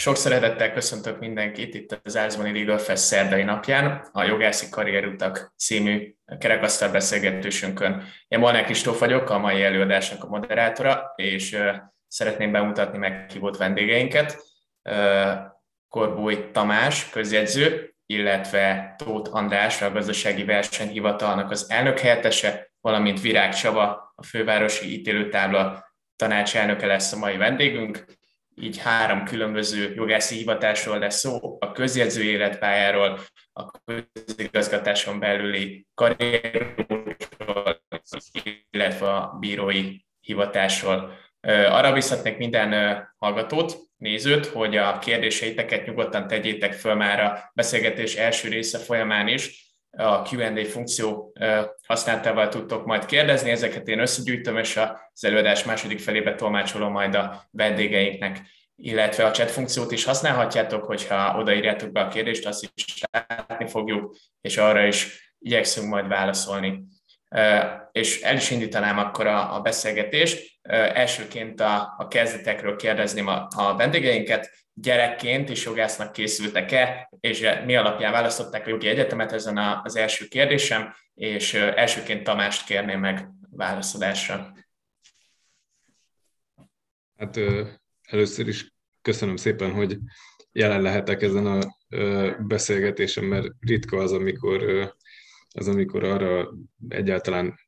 Sok szeretettel köszöntök mindenkit itt az Árzmani Legal Fest szerdai napján, a Jogászi Karrierutak című kerekasztal beszélgetésünkön. Én Molnár Kristóf vagyok, a mai előadásnak a moderátora, és szeretném bemutatni meghívott vendégeinket. Korbúj Tamás, közjegyző, illetve Tóth András, a gazdasági versenyhivatalnak az elnök helyettese, valamint Virág Csaba, a fővárosi ítélőtábla tanácselnöke lesz a mai vendégünk így három különböző jogászi hivatásról lesz szó, a közjegyző életpályáról, a közigazgatáson belüli karrierról, illetve a bírói hivatásról. Arra biztatnék minden hallgatót, nézőt, hogy a kérdéseiteket nyugodtan tegyétek föl már a beszélgetés első része folyamán is, a Q&A funkció használtával tudtok majd kérdezni, ezeket én összegyűjtöm, és az előadás második felébe tolmácsolom majd a vendégeinknek, illetve a chat funkciót is használhatjátok, hogyha odaírjátok be a kérdést, azt is látni fogjuk, és arra is igyekszünk majd válaszolni. És el is indítanám akkor a, a beszélgetést. Elsőként a, a kezdetekről kérdezném a, a vendégeinket, gyerekként is jogásznak készültek-e, és mi alapján választották a jogi egyetemet, ezen a, az első kérdésem, és elsőként Tamást kérném meg válaszadásra. Hát először is köszönöm szépen, hogy jelen lehetek ezen a beszélgetésen, mert ritka az, amikor, az, amikor arra egyáltalán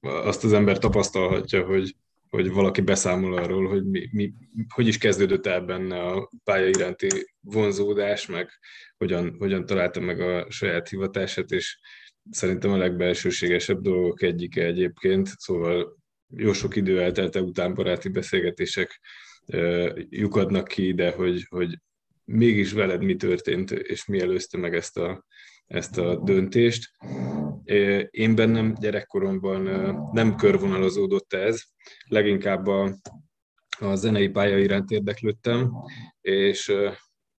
azt az ember tapasztalhatja, hogy hogy valaki beszámol arról, hogy mi, mi, hogy is kezdődött el benne a pálya iránti vonzódás, meg hogyan, hogyan találta meg a saját hivatását, és szerintem a legbelsőségesebb dolgok egyike egyébként, szóval jó sok idő eltelte után baráti beszélgetések lyukadnak ki ide, hogy, hogy mégis veled mi történt, és mi előzte meg ezt a, ezt a döntést. Én bennem gyerekkoromban nem körvonalazódott ez, leginkább a, a zenei pálya iránt érdeklődtem, és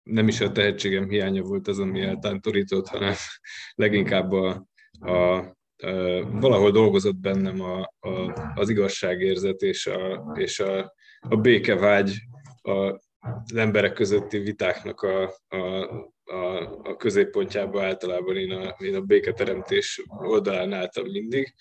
nem is a tehetségem hiánya volt az, ami eltántorított, hanem leginkább a, a, valahol dolgozott bennem a, a, az igazságérzet és a, és a, a békevágy a, az emberek közötti vitáknak a, a, a, a középpontjába általában én a, én a béketeremtés oldalán álltam mindig,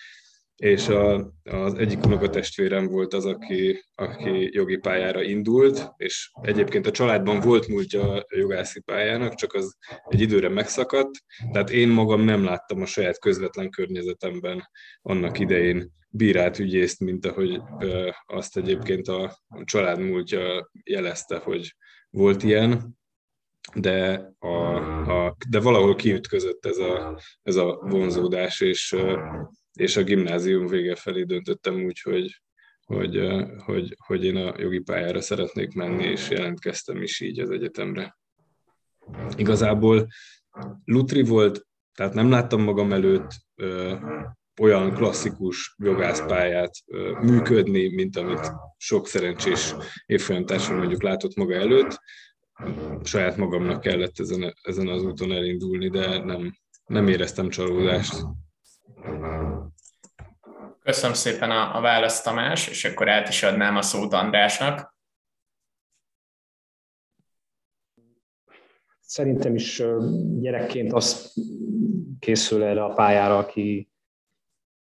és a, az egyik unokatestvérem volt az, aki, aki jogi pályára indult, és egyébként a családban volt múltja jogászi pályának, csak az egy időre megszakadt, tehát én magam nem láttam a saját közvetlen környezetemben annak idején bírát ügyészt, mint ahogy azt egyébként a család múltja jelezte, hogy volt ilyen. De, a, a, de valahol kiütközött ez a, ez a vonzódás, és, és a gimnázium vége felé döntöttem úgy, hogy, hogy, hogy, hogy én a jogi pályára szeretnék menni, és jelentkeztem is így az egyetemre. Igazából Lutri volt, tehát nem láttam magam előtt ö, olyan klasszikus jogászpályát ö, működni, mint amit sok szerencsés évfolyamtársam mondjuk látott maga előtt, saját magamnak kellett ezen, ezen az úton elindulni, de nem, nem éreztem csalódást. Köszönöm szépen a, a választ, Tamás, és akkor át is adnám a szót Andrásnak. Szerintem is gyerekként az készül erre a pályára, aki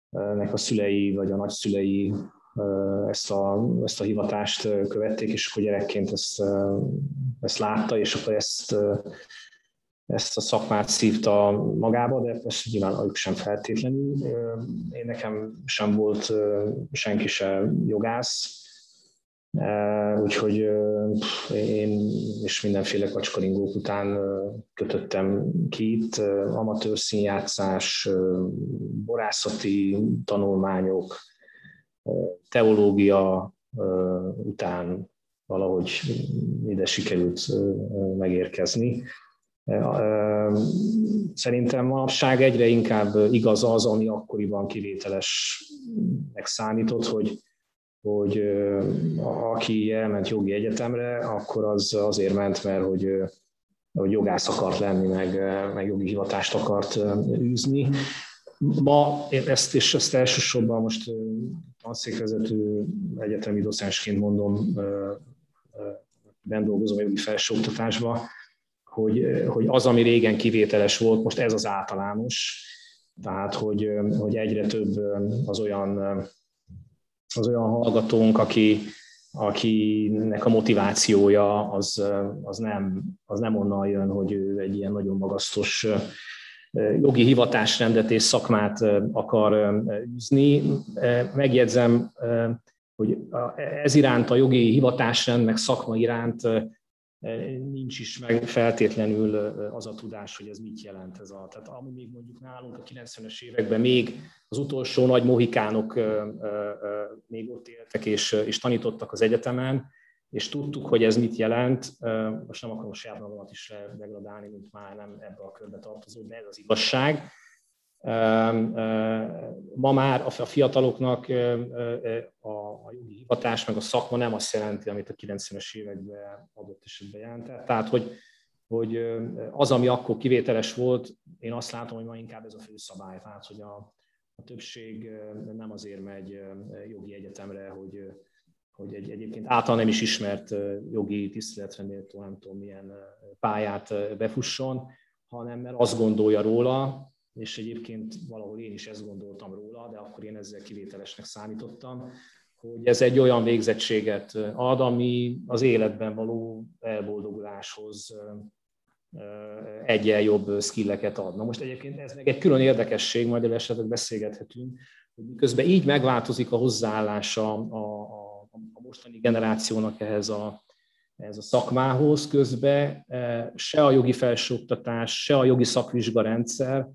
nek a szülei vagy a nagyszülei ezt a, ezt a hivatást követték, és akkor gyerekként ezt, ezt látta, és akkor ezt, ezt a szakmát szívta magába, de persze nyilván ők sem feltétlenül. Én nekem sem volt senki se jogász, úgyhogy én és mindenféle kacskaringók után kötöttem ki itt, amatőr színjátszás, borászati tanulmányok, teológia után valahogy ide sikerült megérkezni. Szerintem manapság egyre inkább igaz az, ami akkoriban kivételesnek számított, hogy, hogy aki elment jogi egyetemre, akkor az azért ment, mert hogy, hogy jogász akart lenni, meg, meg jogi hivatást akart űzni. Ma ezt és ezt elsősorban most tanszékvezető egyetemi docensként mondom ben dolgozom jogi felsőoktatásban, hogy, hogy az, ami régen kivételes volt, most ez az általános, tehát hogy, hogy egyre több az olyan, az olyan hallgatónk, aki, akinek a motivációja az, az, nem, az nem onnan jön, hogy ő egy ilyen nagyon magasztos jogi hivatásrendet és szakmát akar űzni. Megjegyzem, hogy ez iránt a jogi hivatásrend, meg szakma iránt nincs is meg feltétlenül az a tudás, hogy ez mit jelent ez a. Tehát ami még mondjuk nálunk a 90-es években még az utolsó nagy mohikánok még ott éltek és, és tanítottak az egyetemen, és tudtuk, hogy ez mit jelent. Most nem akarom saját magamat is degradálni, mint már nem ebbe a körbe tartozó, de ez az igazság. Ma már a fiataloknak a jogi hivatás meg a szakma nem azt jelenti, amit a 90-es években adott esetben jelentett. Tehát, hogy, hogy az, ami akkor kivételes volt, én azt látom, hogy ma inkább ez a fő szabály. Tehát, hogy a, a többség nem azért megy jogi egyetemre, hogy, hogy egy, egyébként által nem is ismert jogi tiszteletre méltó, nem tudom milyen pályát befusson, hanem mert azt gondolja róla, és egyébként valahol én is ezt gondoltam róla, de akkor én ezzel kivételesnek számítottam, hogy ez egy olyan végzettséget ad, ami az életben való elboldoguláshoz egyen jobb skilleket ad. Na most egyébként ez meg egy külön érdekesség, majd esetleg beszélgethetünk, hogy miközben így megváltozik a hozzáállása a, a, a mostani generációnak ehhez a, ehhez a szakmához, közben se a jogi felsőoktatás, se a jogi szakvizsgarendszer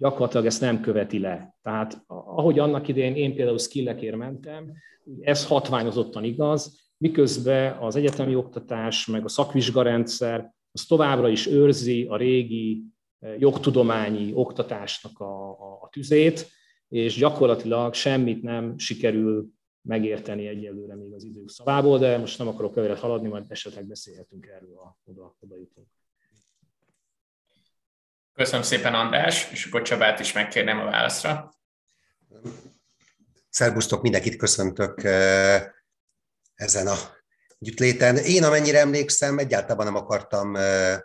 gyakorlatilag ezt nem követi le. Tehát ahogy annak idején én például skillekért mentem, ez hatványozottan igaz, miközben az egyetemi oktatás, meg a szakvizsgarendszer az továbbra is őrzi a régi eh, jogtudományi oktatásnak a, a, a tüzét, és gyakorlatilag semmit nem sikerül megérteni egyelőre még az idők szavából, de most nem akarok előre haladni, majd esetleg beszélhetünk erről, a, oda, oda jutunk. Köszönöm szépen, András, és akkor Csabát is megkérném a válaszra. Szerbusztok, mindenkit köszöntök eh, ezen a gyütléten. Én, amennyire emlékszem, egyáltalán nem akartam eh,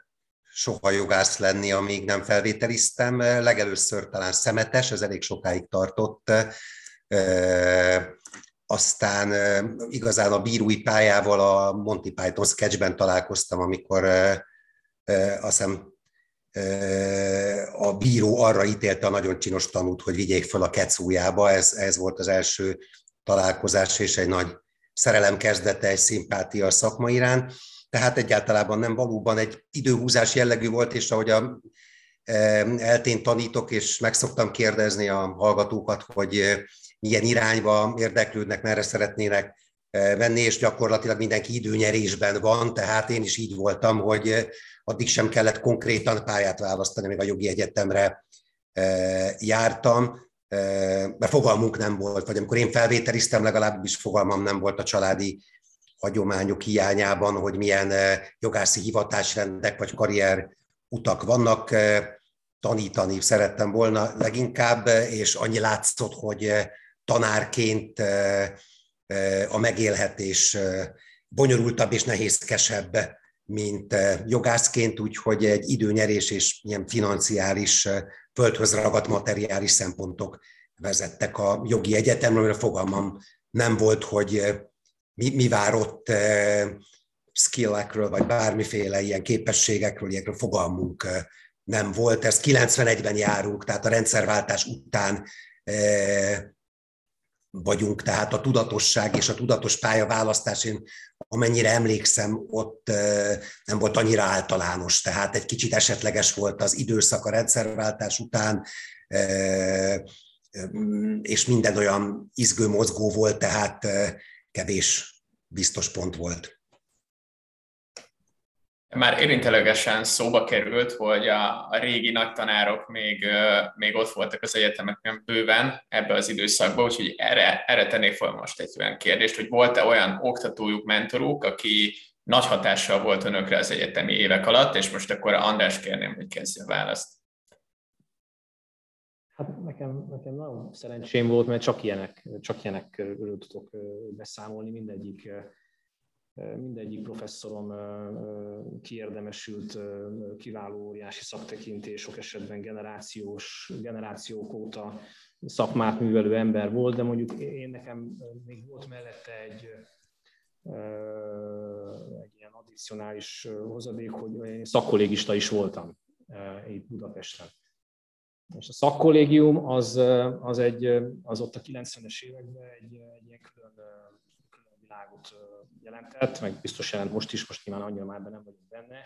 soha jogász lenni, amíg nem felvételiztem. Legelőször talán szemetes, ez elég sokáig tartott. Eh, aztán igazán a bírói pályával a Monty Python sketchben találkoztam, amikor azt hiszem a bíró arra ítélte a nagyon csinos tanút, hogy vigyék fel a kecújába. Ez, ez volt az első találkozás, és egy nagy szerelem kezdete, egy szimpátia a szakma irán. Tehát egyáltalában nem valóban egy időhúzás jellegű volt, és ahogy a eltén tanítok, és meg szoktam kérdezni a hallgatókat, hogy milyen irányba érdeklődnek, merre szeretnének venni, és gyakorlatilag mindenki időnyerésben van, tehát én is így voltam, hogy addig sem kellett konkrétan pályát választani, még a jogi egyetemre e, jártam, e, mert fogalmunk nem volt, vagy amikor én felvételiztem, legalábbis fogalmam nem volt a családi hagyományok hiányában, hogy milyen e, jogászi hivatásrendek vagy karrier utak vannak. Tanítani szerettem volna leginkább, és annyi látszott, hogy tanárként a megélhetés bonyolultabb és nehézkesebb mint eh, jogászként, úgyhogy egy időnyerés és ilyen financiális, eh, földhöz ragadt materiális szempontok vezettek a jogi egyetemről, mert fogalmam nem volt, hogy eh, mi, mi várott skillekről, vagy bármiféle ilyen képességekről, ilyenekről fogalmunk nem volt. Ezt 91-ben járunk, tehát a rendszerváltás után vagyunk, tehát a tudatosság és a tudatos pályaválasztás, én amennyire emlékszem, ott nem volt annyira általános, tehát egy kicsit esetleges volt az időszak a rendszerváltás után, és minden olyan izgő mozgó volt, tehát kevés biztos pont volt. Már érintelegesen szóba került, hogy a, a régi nagytanárok még, még ott voltak az egyetemeken bőven ebbe az időszakban, úgyhogy erre, erre tennék fel most egy olyan kérdést, hogy volt-e olyan oktatójuk, mentoruk, aki nagy hatással volt önökre az egyetemi évek alatt, és most akkor András kérném, hogy kezdje a választ. Hát nekem, nekem nagyon szerencsém volt, mert csak ilyenek, csak ilyenek tudok beszámolni, mindegyik mindegyik professzorom kiérdemesült, kiváló óriási szaktekintés, sok esetben generációs, generációk óta szakmát művelő ember volt, de mondjuk én nekem még volt mellette egy, egy ilyen addicionális hozadék, hogy én szakkollégista is voltam itt Budapesten. És a szakkollégium az, az, egy, az ott a 90-es években egy, egy ilyen külön, világot jelentett, meg biztos jelent most is, most nyilván annyira már nem vagyunk benne,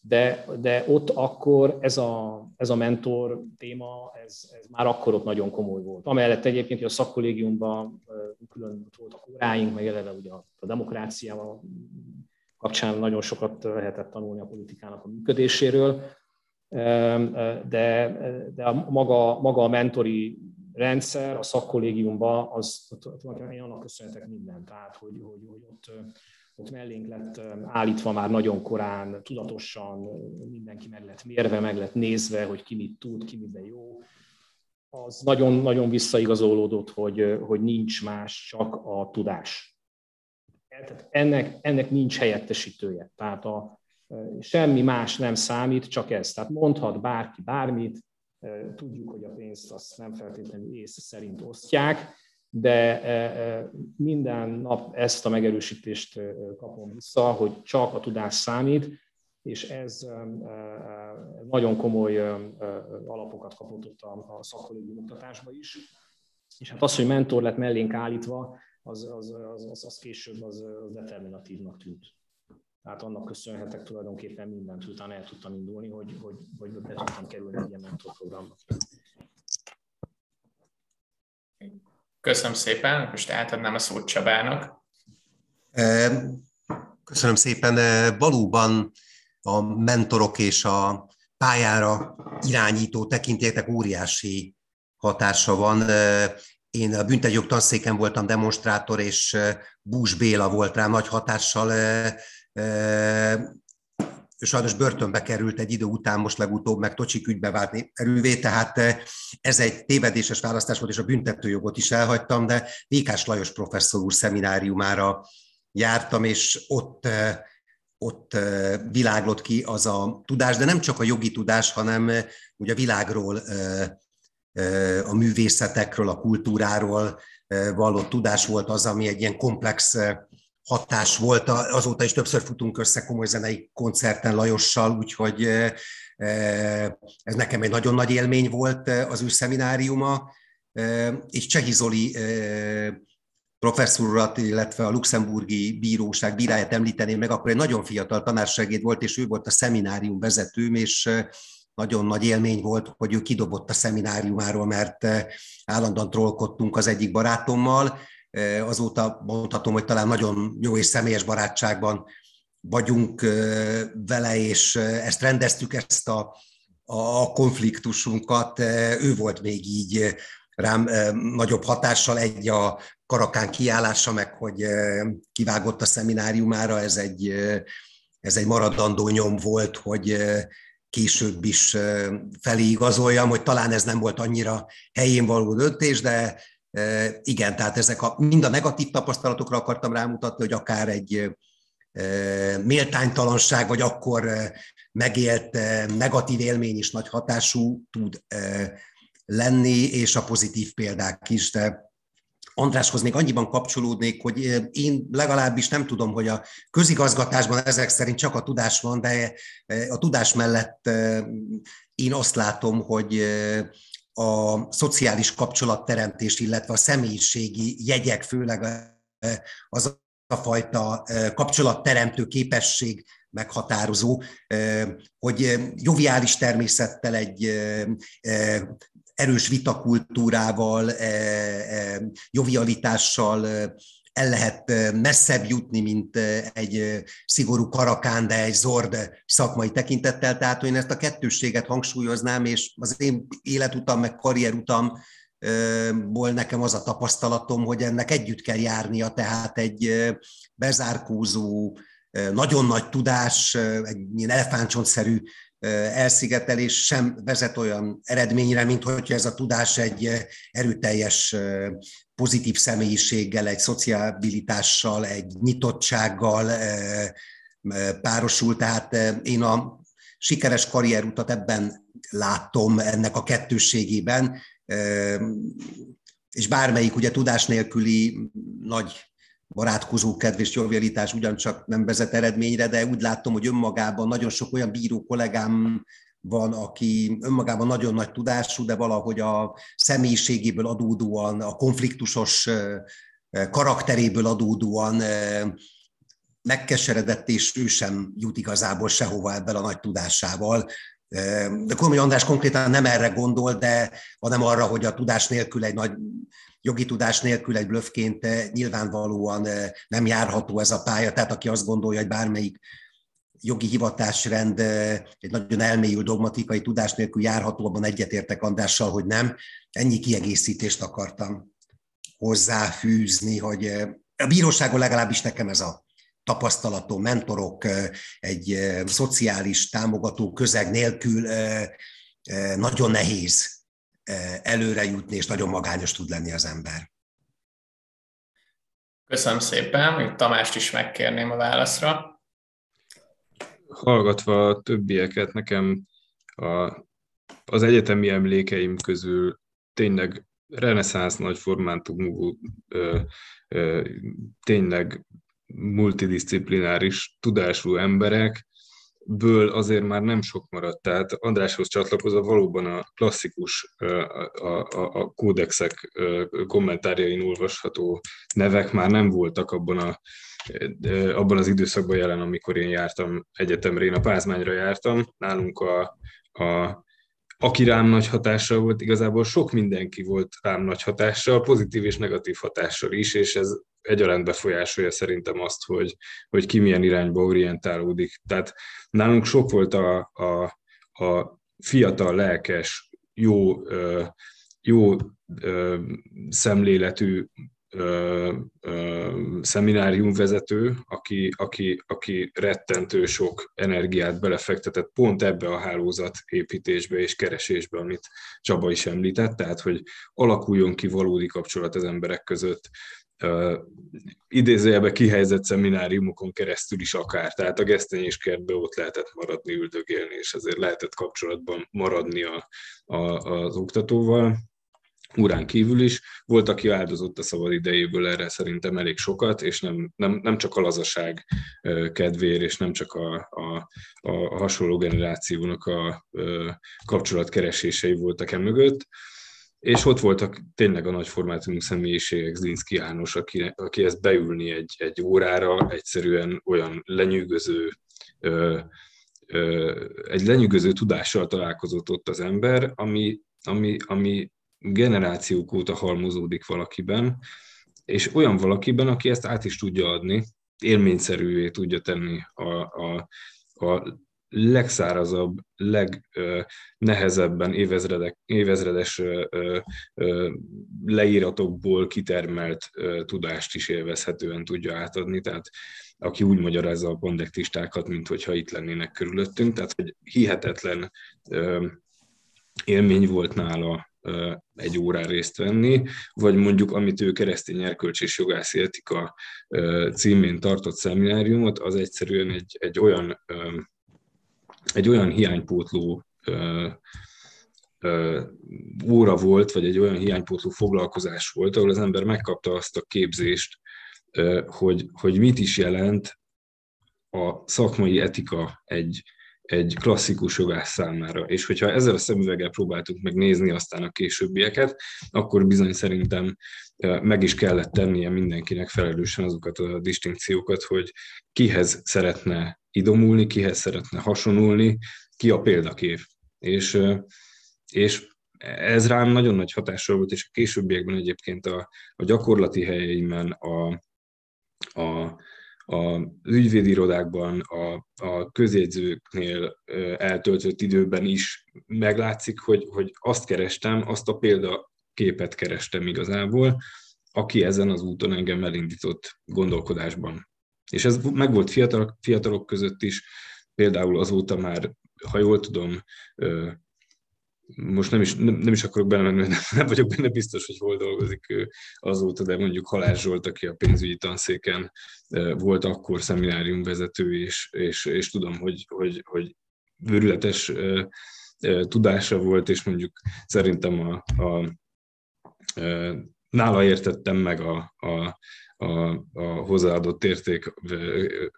de, de ott akkor ez a, ez a mentor téma, ez, ez már akkor ott nagyon komoly volt. Amellett egyébként, hogy a szakkollégiumban külön voltak óráink, meg eleve ugye a, a demokráciával kapcsán nagyon sokat lehetett tanulni a politikának a működéséről, de, de a maga, maga a mentori rendszer a szakkollégiumban, az tulajdonképpen én annak köszönhetek mindent. Tehát, hogy, hogy, hogy ott, ott mellénk lett állítva már nagyon korán, tudatosan mindenki meg lett mérve, meg lett nézve, hogy ki mit tud, ki miben jó. Az nagyon-nagyon visszaigazolódott, hogy, hogy nincs más, csak a tudás. Tehát ennek, ennek nincs helyettesítője. Tehát a, semmi más nem számít, csak ez. Tehát mondhat bárki bármit, tudjuk, hogy a pénzt azt nem feltétlenül ész szerint osztják, de minden nap ezt a megerősítést kapom vissza, hogy csak a tudás számít, és ez nagyon komoly alapokat kapott ott a, szakkollégium oktatásban is. És hát az, hogy mentor lett mellénk állítva, az, az, az, az, az később az, az determinatívnak tűnt. Tehát annak köszönhetek tulajdonképpen mindent, utána el tudtam indulni, hogy, hogy, hogy be tudtam kerülni egy ilyen mentorprogramba. Köszönöm szépen, most átadnám a szót Csabának. Köszönöm szépen. Valóban a mentorok és a pályára irányító tekintétek óriási hatása van. Én a büntetjog tanszéken voltam demonstrátor, és Bús Béla volt rám nagy hatással sajnos börtönbe került egy idő után, most legutóbb meg Tocsik ügybe vált erővé, tehát ez egy tévedéses választás volt, és a büntetőjogot is elhagytam, de Vékás Lajos professzor úr szemináriumára jártam, és ott ott világlott ki az a tudás, de nem csak a jogi tudás, hanem ugye a világról, a művészetekről, a kultúráról vallott tudás volt az, ami egy ilyen komplex hatás volt, azóta is többször futunk össze komoly zenei koncerten Lajossal, úgyhogy ez nekem egy nagyon nagy élmény volt az ő szemináriuma, és Csehi Zoli professzorat, illetve a luxemburgi bíróság bíráját említeném meg, akkor egy nagyon fiatal tanársegéd volt, és ő volt a szeminárium vezetőm, és nagyon nagy élmény volt, hogy ő kidobott a szemináriumáról, mert állandóan trollkodtunk az egyik barátommal, Azóta mondhatom, hogy talán nagyon jó és személyes barátságban vagyunk vele, és ezt rendeztük, ezt a, a konfliktusunkat. Ő volt még így rám nagyobb hatással, egy a karakán kiállása, meg hogy kivágott a szemináriumára, ez egy, ez egy maradandó nyom volt, hogy később is felé igazoljam, hogy talán ez nem volt annyira helyén való döntés, de igen, tehát ezek a, mind a negatív tapasztalatokra akartam rámutatni, hogy akár egy méltánytalanság, vagy akkor megélt negatív élmény is nagy hatású tud lenni, és a pozitív példák is, de Andráshoz még annyiban kapcsolódnék, hogy én legalábbis nem tudom, hogy a közigazgatásban ezek szerint csak a tudás van, de a tudás mellett én azt látom, hogy a szociális kapcsolatteremtés, illetve a személyiségi jegyek, főleg az a fajta kapcsolatteremtő képesség meghatározó, hogy joviális természettel egy erős vitakultúrával, jovialitással el lehet messzebb jutni, mint egy szigorú karakán, de egy zord szakmai tekintettel. Tehát én ezt a kettősséget hangsúlyoznám, és az én életutam, meg karrierutam ból nekem az a tapasztalatom, hogy ennek együtt kell járnia, tehát egy bezárkózó, nagyon nagy tudás, egy ilyen elefántcsontszerű elszigetelés sem vezet olyan eredményre, mint hogyha ez a tudás egy erőteljes pozitív személyiséggel, egy szociabilitással, egy nyitottsággal párosul. Tehát én a sikeres karrierutat ebben látom ennek a kettőségében, és bármelyik ugye tudás nélküli nagy barátkozó kedv és jovialitás ugyancsak nem vezet eredményre, de úgy látom, hogy önmagában nagyon sok olyan bíró kollégám van, aki önmagában nagyon nagy tudású, de valahogy a személyiségéből adódóan, a konfliktusos karakteréből adódóan megkeseredett, és ő sem jut igazából sehova ebben a nagy tudásával. De Kormány András konkrétan nem erre gondol, de hanem arra, hogy a tudás nélkül egy nagy jogi tudás nélkül egy blöffként nyilvánvalóan nem járható ez a pálya. Tehát aki azt gondolja, hogy bármelyik jogi hivatásrend egy nagyon elmélyült dogmatikai tudás nélkül járható, abban egyetértek Andrással, hogy nem. Ennyi kiegészítést akartam hozzáfűzni, hogy a bíróságon legalábbis nekem ez a tapasztalatom, mentorok, egy szociális támogató közeg nélkül nagyon nehéz előre jutni, és nagyon magányos tud lenni az ember. Köszönöm szépen, hogy Tamást is megkérném a válaszra. Hallgatva a többieket, nekem a, az egyetemi emlékeim közül tényleg reneszánsz nagy formátumú, tényleg multidisciplináris tudású emberek, ből azért már nem sok maradt. Tehát Andráshoz csatlakozva valóban a klasszikus, a, a, a kódexek kommentárjain olvasható nevek már nem voltak abban a abban az időszakban jelen, amikor én jártam egyetemre, én a Pázmányra jártam, nálunk a, a aki rám nagy hatással volt, igazából sok mindenki volt rám nagy hatással, pozitív és negatív hatással is, és ez egyaránt befolyásolja szerintem azt, hogy, hogy ki milyen irányba orientálódik. Tehát nálunk sok volt a, a, a fiatal, lelkes, jó, jó szemléletű szemináriumvezető, aki, aki, aki rettentő sok energiát belefektetett pont ebbe a hálózat építésbe és keresésbe, amit Csaba is említett, tehát hogy alakuljon ki valódi kapcsolat az emberek között, uh, idézőjelbe kihelyezett szemináriumokon keresztül is akár. Tehát a gesztenyés kertbe ott lehetett maradni, üldögélni, és ezért lehetett kapcsolatban maradni a, a, az oktatóval órán kívül is. Volt, aki áldozott a szabad idejéből erre szerintem elég sokat, és nem, nem, nem csak a lazaság kedvéért, és nem csak a, a, a hasonló generációnak a kapcsolatkeresései voltak e és ott voltak tényleg a nagy formátumú személyiségek, Zlinszki János, aki, aki ezt beülni egy, egy órára, egyszerűen olyan lenyűgöző, ö, ö, egy lenyűgöző tudással találkozott ott az ember, ami, ami, ami generációk óta halmozódik valakiben, és olyan valakiben, aki ezt át is tudja adni, élményszerűvé tudja tenni a, a, a legszárazabb, legnehezebben évezredek, évezredes leíratokból kitermelt tudást is élvezhetően tudja átadni, tehát aki úgy magyarázza a kondektistákat, mint hogyha itt lennének körülöttünk, tehát hogy hihetetlen élmény volt nála egy órán részt venni, vagy mondjuk amit ő keresztény erkölcs és jogászi etika címén tartott szemináriumot, az egyszerűen egy, egy olyan egy olyan hiánypótló óra volt, vagy egy olyan hiánypótló foglalkozás volt, ahol az ember megkapta azt a képzést, hogy, hogy mit is jelent a szakmai etika egy, egy klasszikus jogász számára. És hogyha ezzel a szemüveggel próbáltuk megnézni aztán a későbbieket, akkor bizony szerintem meg is kellett tennie mindenkinek felelősen azokat a distinkciókat, hogy kihez szeretne idomulni, kihez szeretne hasonulni, ki a példakép. És, és ez rám nagyon nagy hatással volt, és a későbbiekben egyébként a, a gyakorlati helyeimben, a, a, az ügyvédirodákban, a, a közjegyzőknél eltöltött időben is meglátszik, hogy, hogy azt kerestem, azt a példaképet kerestem igazából, aki ezen az úton engem elindított gondolkodásban. És ez megvolt fiatalok, fiatalok között is, például azóta már ha jól tudom, most nem is, nem, nem is akarok belemenni, nem, nem vagyok benne biztos, hogy hol dolgozik ő azóta, de mondjuk Halás Zsolt, aki a pénzügyi tanszéken volt akkor szemináriumvezető, és, és, és tudom, hogy, hogy, hogy őrületes tudása volt, és mondjuk szerintem a, a nála értettem meg a, a, a, a hozzáadott értékkel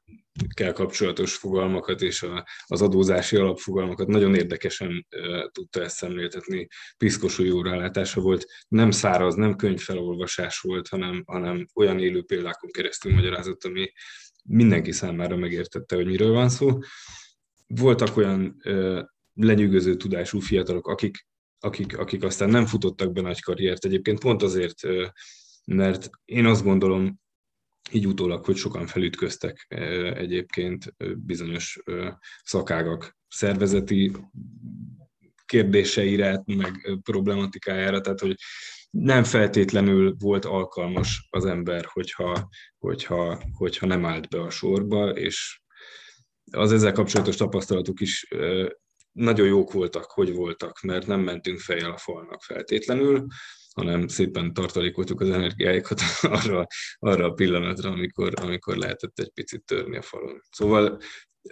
kapcsolatos fogalmakat és a, az adózási alapfogalmakat nagyon érdekesen tudta ezt szemléltetni. Piszkos jó rálátása volt, nem száraz, nem könyvfelolvasás volt, hanem, hanem olyan élő példákon keresztül magyarázott, ami mindenki számára megértette, hogy miről van szó. Voltak olyan lenyűgöző tudású fiatalok, akik, akik, akik aztán nem futottak be nagy karriert. Egyébként, pont azért mert én azt gondolom, így utólag, hogy sokan felütköztek egyébként bizonyos szakágak szervezeti kérdéseire, meg problematikájára, tehát hogy nem feltétlenül volt alkalmas az ember, hogyha, hogyha, hogyha nem állt be a sorba, és az ezzel kapcsolatos tapasztalatok is nagyon jók voltak, hogy voltak, mert nem mentünk fejjel a falnak feltétlenül, hanem szépen tartalékoltuk az energiáikat arra, arra a pillanatra, amikor, amikor lehetett egy picit törni a falon. Szóval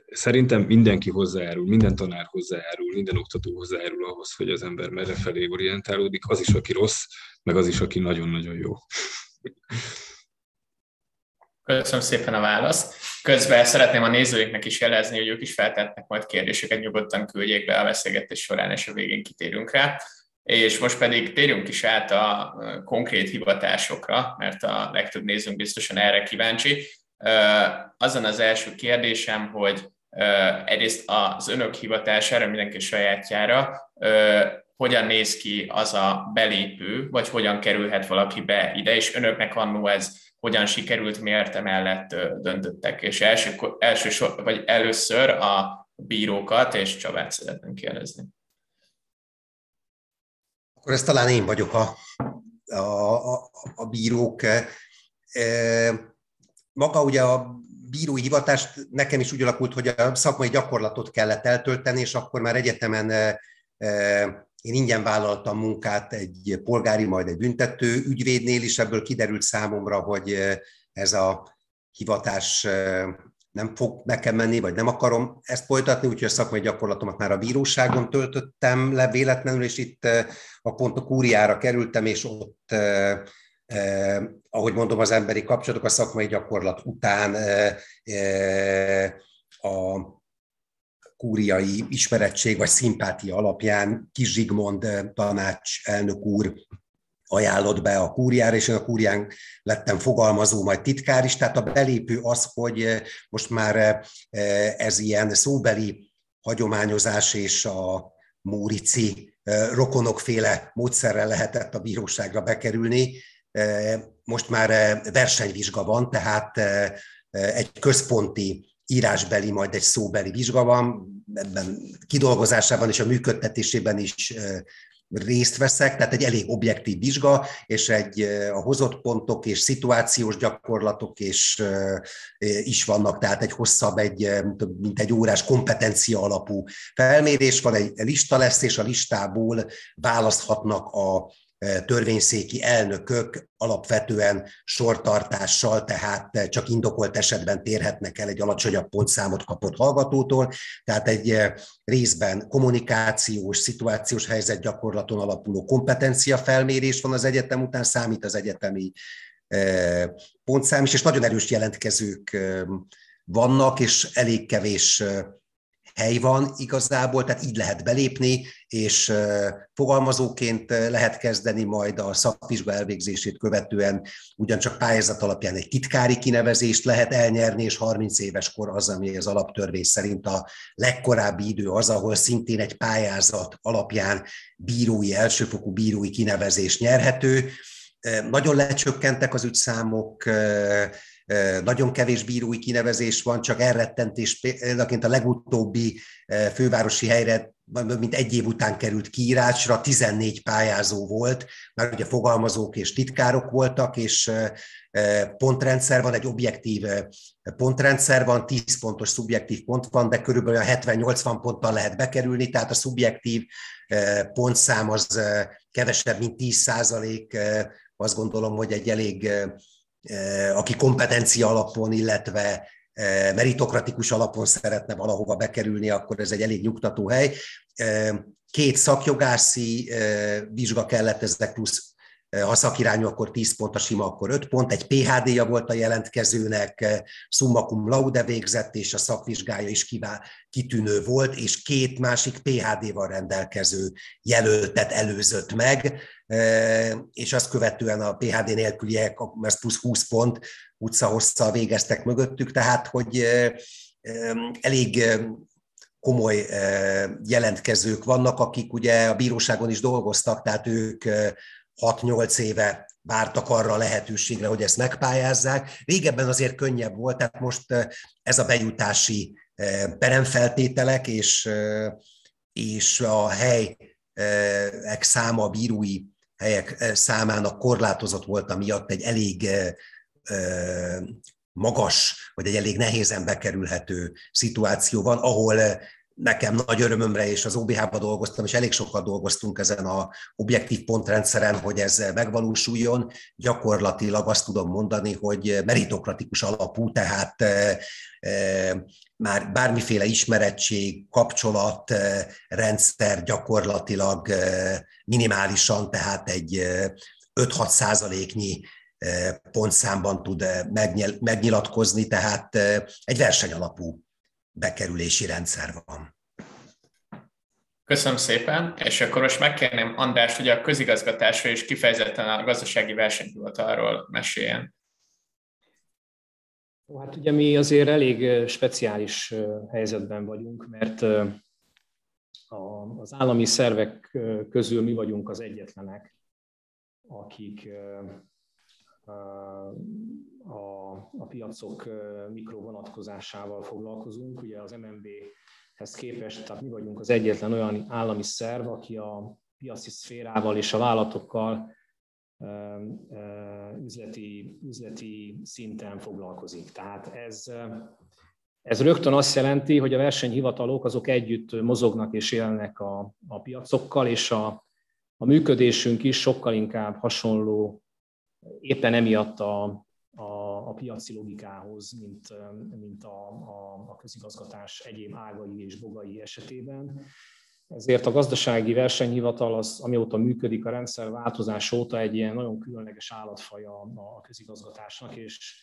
szerintem mindenki hozzájárul, minden tanár hozzájárul, minden oktató hozzájárul ahhoz, hogy az ember merre felé orientálódik, az is, aki rossz, meg az is, aki nagyon-nagyon jó. Köszönöm szépen a választ. Közben szeretném a nézőinknek is jelezni, hogy ők is feltettnek majd kérdéseket, nyugodtan küldjék be a beszélgetés során, és a végén kitérünk rá. És most pedig térjünk is át a konkrét hivatásokra, mert a legtöbb nézőnk biztosan erre kíváncsi. Azon az első kérdésem, hogy egyrészt az önök hivatására, mindenki sajátjára, hogyan néz ki az a belépő, vagy hogyan kerülhet valaki be ide, és önöknek annó ez hogyan sikerült, miért emellett döntöttek. És első, első sor, vagy először a bírókat, és Csabát szeretném kérdezni. Akkor ez talán én vagyok a, a, a, a bírók. Maga ugye a bírói hivatást nekem is úgy alakult, hogy a szakmai gyakorlatot kellett eltölteni, és akkor már egyetemen én ingyen vállaltam munkát egy polgári, majd egy büntető ügyvédnél is, ebből kiderült számomra, hogy ez a hivatás nem fog nekem menni, vagy nem akarom ezt folytatni, úgyhogy a szakmai gyakorlatomat már a bíróságon töltöttem le véletlenül, és itt a pont a kúriára kerültem, és ott, ahogy mondom, az emberi kapcsolatok a szakmai gyakorlat után a kúriai ismerettség vagy szimpátia alapján Kis Zsigmond tanács elnök úr ajánlott be a kúriára, és én a kúrián lettem fogalmazó, majd titkár is, tehát a belépő az, hogy most már ez ilyen szóbeli hagyományozás és a Mórici rokonokféle módszerrel lehetett a bíróságra bekerülni. Most már versenyvizsga van, tehát egy központi írásbeli, majd egy szóbeli vizsga van, ebben kidolgozásában és a működtetésében is részt veszek, tehát egy elég objektív vizsga, és egy a hozott pontok és szituációs gyakorlatok és is vannak, tehát egy hosszabb, egy, mint egy órás kompetencia alapú felmérés van, egy lista lesz, és a listából választhatnak a törvényszéki elnökök alapvetően sortartással, tehát csak indokolt esetben térhetnek el egy alacsonyabb pontszámot kapott hallgatótól, tehát egy részben kommunikációs, szituációs helyzet gyakorlaton alapuló kompetencia felmérés van az egyetem után, számít az egyetemi pontszám is, és nagyon erős jelentkezők vannak, és elég kevés hely van igazából, tehát így lehet belépni, és fogalmazóként lehet kezdeni majd a szakvizsga elvégzését követően ugyancsak pályázat alapján egy titkári kinevezést lehet elnyerni, és 30 éves kor az, ami az alaptörvény szerint a legkorábbi idő az, ahol szintén egy pályázat alapján bírói, elsőfokú bírói kinevezés nyerhető. Nagyon lecsökkentek az ügyszámok, nagyon kevés bírói kinevezés van, csak elrettentés példaként a legutóbbi fővárosi helyre mint egy év után került kiírásra, 14 pályázó volt, mert ugye fogalmazók és titkárok voltak, és pontrendszer van, egy objektív pontrendszer van, 10 pontos szubjektív pont van, de körülbelül a 70-80 ponttal lehet bekerülni, tehát a szubjektív pontszám az kevesebb, mint 10 százalék, azt gondolom, hogy egy elég, aki kompetencia alapon, illetve meritokratikus alapon szeretne valahova bekerülni, akkor ez egy elég nyugtató hely. Két szakjogászi vizsga kellett ezek plusz ha szakirányú, akkor 10 pont, a sima, akkor 5 pont. Egy PHD-ja volt a jelentkezőnek, summa cum laude végzett, és a szakvizsgája is kivá, kitűnő volt, és két másik PHD-val rendelkező jelöltet előzött meg, és azt követően a PHD nélküliek, ez plusz 20 pont, utcahosszal végeztek mögöttük, tehát hogy elég komoly jelentkezők vannak, akik ugye a bíróságon is dolgoztak, tehát ők 6-8 éve vártak arra a lehetőségre, hogy ezt megpályázzák. Régebben azért könnyebb volt, tehát most ez a bejutási peremfeltételek és, és a helyek száma, a bírói helyek számának korlátozott volt, miatt egy elég magas, vagy egy elég nehézen bekerülhető szituáció van, ahol nekem nagy örömömre, és az OBH-ba dolgoztam, és elég sokat dolgoztunk ezen a objektív pontrendszeren, hogy ez megvalósuljon. Gyakorlatilag azt tudom mondani, hogy meritokratikus alapú, tehát e, e, már bármiféle ismerettség, kapcsolat, e, rendszer gyakorlatilag minimálisan, tehát egy 5-6 százaléknyi pontszámban tud megnyilatkozni, tehát egy versenyalapú bekerülési rendszer van. Köszönöm szépen, és akkor most megkérném Andrást, hogy a közigazgatásról és kifejezetten a gazdasági versenyhivatalról meséljen. Hát ugye mi azért elég speciális helyzetben vagyunk, mert az állami szervek közül mi vagyunk az egyetlenek, akik a, a piacok mikrovonatkozásával foglalkozunk. Ugye az MNB-hez képest, tehát mi vagyunk az egyetlen olyan állami szerv, aki a piaci szférával és a vállalatokkal üzleti, üzleti szinten foglalkozik. Tehát ez, ez rögtön azt jelenti, hogy a versenyhivatalok azok együtt mozognak és élnek a, a piacokkal, és a, a működésünk is sokkal inkább hasonló éppen emiatt a, a, a piaci logikához, mint, mint a, a, a közigazgatás egyéb ágai és bogai esetében. Ezért a gazdasági versenyhivatal, az, amióta működik a rendszer változás óta egy ilyen nagyon különleges állatfaja a közigazgatásnak, és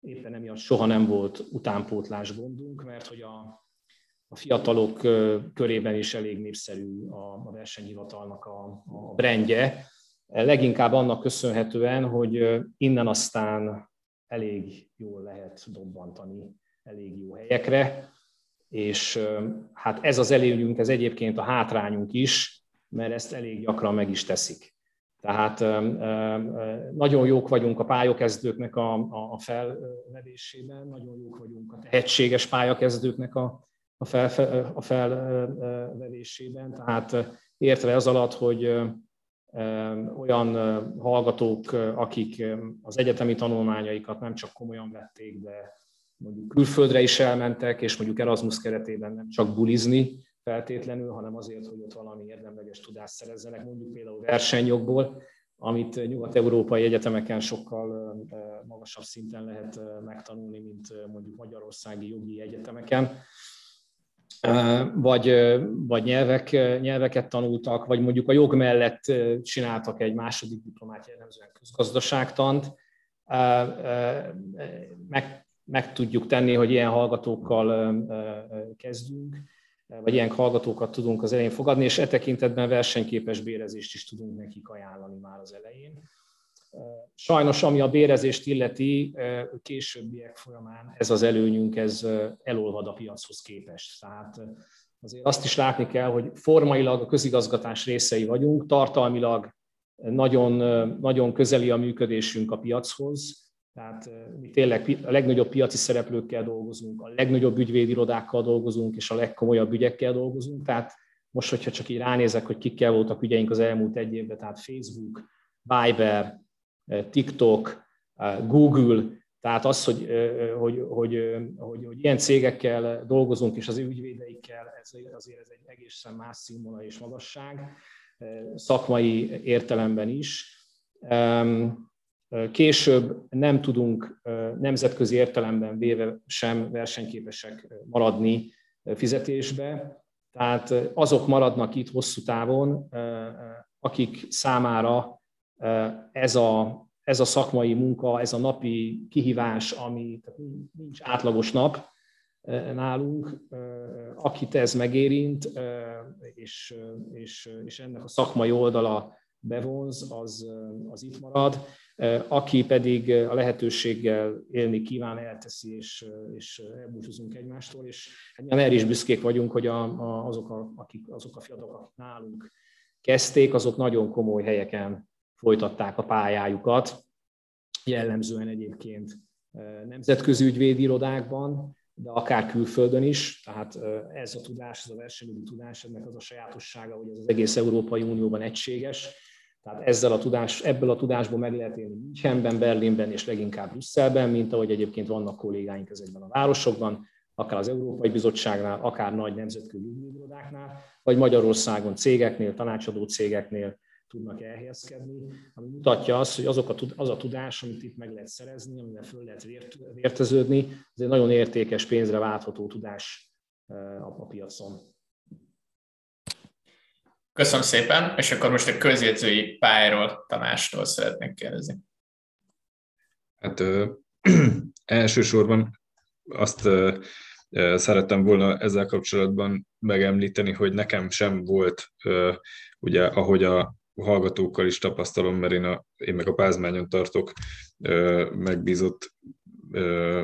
éppen emiatt soha nem volt utánpótlás gondunk, mert hogy a, a fiatalok körében is elég népszerű a, a versenyhivatalnak a, a brendje, Leginkább annak köszönhetően, hogy innen aztán elég jól lehet dobbantani elég jó helyekre, és hát ez az előnyünk, ez egyébként a hátrányunk is, mert ezt elég gyakran meg is teszik. Tehát nagyon jók vagyunk a pályakezdőknek a, a felvedésében, nagyon jók vagyunk a tehetséges pályakezdőknek a, a, fel, a felvedésében, tehát értve az alatt, hogy olyan hallgatók, akik az egyetemi tanulmányaikat nem csak komolyan vették, de mondjuk külföldre is elmentek, és mondjuk Erasmus keretében nem csak bulizni feltétlenül, hanem azért, hogy ott valami érdemleges tudást szerezzenek, mondjuk például versenyjogból, amit nyugat-európai egyetemeken sokkal magasabb szinten lehet megtanulni, mint mondjuk magyarországi jogi egyetemeken vagy, vagy nyelvek, nyelveket tanultak, vagy mondjuk a jog mellett csináltak egy második diplomát, jellemzően közgazdaságtant. Meg, meg tudjuk tenni, hogy ilyen hallgatókkal kezdünk, vagy ilyen hallgatókat tudunk az elején fogadni, és e tekintetben versenyképes bérezést is tudunk nekik ajánlani már az elején. Sajnos, ami a bérezést illeti, későbbiek folyamán ez az előnyünk, ez elolvad a piachoz képest. Tehát azért azt is látni kell, hogy formailag a közigazgatás részei vagyunk, tartalmilag nagyon, nagyon közeli a működésünk a piachoz, Tehát mi tényleg a legnagyobb piaci szereplőkkel dolgozunk, a legnagyobb ügyvédirodákkal dolgozunk, és a legkomolyabb ügyekkel dolgozunk. Tehát most, hogyha csak így ránézek, hogy kikkel voltak ügyeink az elmúlt egy évben, tehát Facebook, Viber, TikTok, Google, tehát az, hogy, hogy, hogy, hogy, hogy ilyen cégekkel dolgozunk, és az ügyvédeikkel, ez azért ez egy egészen más színvonal és magasság, szakmai értelemben is. Később nem tudunk nemzetközi értelemben véve sem versenyképesek maradni fizetésbe, tehát azok maradnak itt hosszú távon, akik számára ez a, ez a szakmai munka, ez a napi kihívás, ami nincs átlagos nap nálunk, akit ez megérint, és, és, és ennek a szakmai oldala bevonz, az, az itt marad. Aki pedig a lehetőséggel élni kíván, elteszi, és, és elbúcsúzunk egymástól, és hát erre is büszkék vagyunk, hogy a, a, azok, a, akik, azok a fiatalok, akik nálunk kezdték, azok nagyon komoly helyeken folytatták a pályájukat, jellemzően egyébként nemzetközi ügyvédi irodákban, de akár külföldön is. Tehát ez a tudás, ez a versenyügyi tudás, ennek az a sajátossága, hogy ez az egész Európai Unióban egységes. Tehát ezzel a tudás, ebből a tudásból meg lehet élni Münchenben, Berlinben és leginkább Brüsszelben, mint ahogy egyébként vannak kollégáink ezekben a városokban, akár az Európai Bizottságnál, akár nagy nemzetközi ügyirodáknál, vagy Magyarországon cégeknél, tanácsadó cégeknél, tudnak elhelyezkedni, ami mutatja azt, hogy azok a, az a tudás, amit itt meg lehet szerezni, amivel föl lehet vért, vérteződni, ez egy nagyon értékes pénzre váltható tudás a, a piacon. Köszönöm szépen, és akkor most a közjegyzői pályáról Tamástól szeretnék kérdezni. Hát ö, elsősorban azt ö, szerettem volna ezzel kapcsolatban megemlíteni, hogy nekem sem volt, ö, ugye ahogy a hallgatókkal is tapasztalom, mert én, a, én meg a Pázmányon tartok megbízott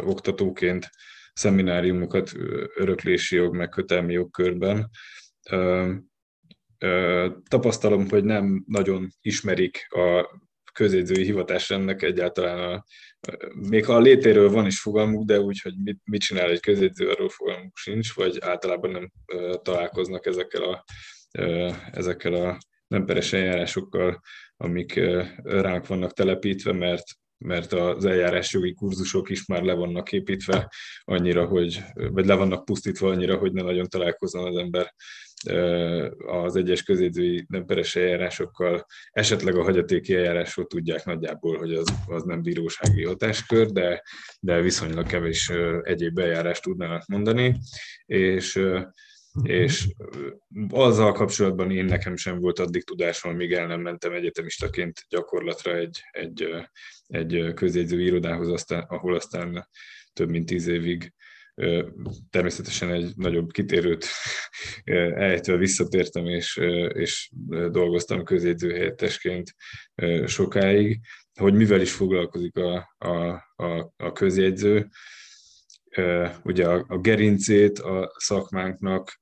oktatóként szemináriumokat öröklési jog, meg kötelmi jogkörben. Tapasztalom, hogy nem nagyon ismerik a közjegyzői hivatásrendnek egyáltalán a, még ha a létéről van is fogalmuk, de úgy, hogy mit, mit csinál egy közjegyző, arról fogalmuk sincs, vagy általában nem találkoznak ezekkel a, ezekkel a nem peres eljárásokkal, amik ránk vannak telepítve, mert mert az eljárásjogi kurzusok is már le vannak építve annyira, hogy, vagy le vannak pusztítva annyira, hogy ne nagyon találkozzon az ember az egyes közédzői nem peres eljárásokkal, esetleg a hagyatéki eljárásról tudják nagyjából, hogy az, az nem bírósági hatáskör, de, de viszonylag kevés egyéb eljárást tudnának mondani, és és azzal kapcsolatban én nekem sem volt addig tudásom, amíg el nem mentem egyetemistaként gyakorlatra egy, egy, egy közjegyző irodához, aztán, ahol aztán több mint tíz évig természetesen egy nagyobb kitérőt ejtve visszatértem, és, és dolgoztam közjegyzőhelyettesként sokáig, hogy mivel is foglalkozik a, a, a, a közjegyző, ugye a, a gerincét a szakmánknak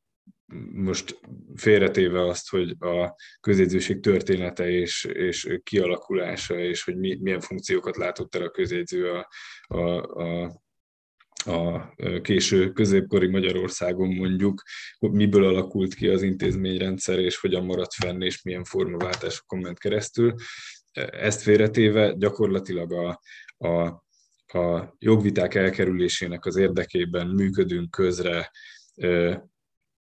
most félretéve azt, hogy a közjegyzőség története és, és kialakulása, és hogy mi, milyen funkciókat látott el a közjegyző a, a, a a késő középkori Magyarországon mondjuk, miből alakult ki az intézményrendszer, és hogyan maradt fenn, és milyen formaváltásokon ment keresztül. Ezt félretéve gyakorlatilag a, a, a jogviták elkerülésének az érdekében működünk közre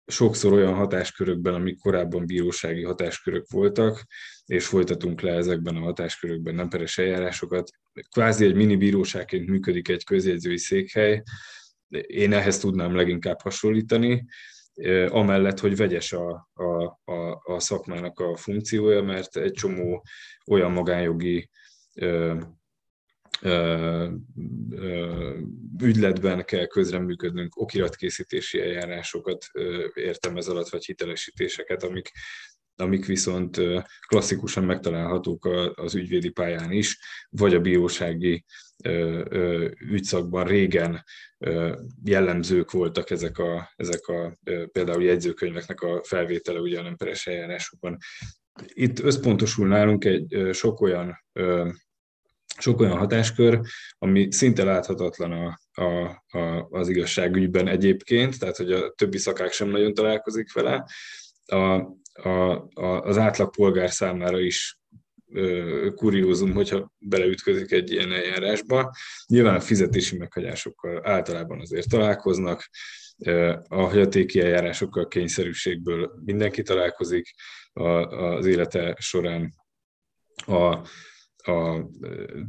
sokszor olyan hatáskörökben, amik korábban bírósági hatáskörök voltak, és folytatunk le ezekben a hatáskörökben nem peres eljárásokat. Kvázi egy mini bíróságként működik egy közjegyzői székhely, én ehhez tudnám leginkább hasonlítani, amellett, hogy vegyes a, a, a, a szakmának a funkciója, mert egy csomó olyan magánjogi ügyletben kell közreműködnünk, okiratkészítési eljárásokat értem ez alatt, vagy hitelesítéseket, amik, amik viszont klasszikusan megtalálhatók az ügyvédi pályán is, vagy a bírósági ügyszakban régen jellemzők voltak ezek a, ezek a például jegyzőkönyveknek a felvétele ugye a nem peres eljárásokban. Itt összpontosul nálunk egy sok olyan sok olyan hatáskör, ami szinte láthatatlan a, a, a, az igazságügyben egyébként, tehát hogy a többi szakák sem nagyon találkozik vele. A, a, a, az átlag polgár számára is kuriózum, hogyha beleütközik egy ilyen eljárásba. Nyilván a fizetési meghagyásokkal általában azért találkoznak, a hagyatéki eljárásokkal kényszerűségből mindenki találkozik az élete során. A, a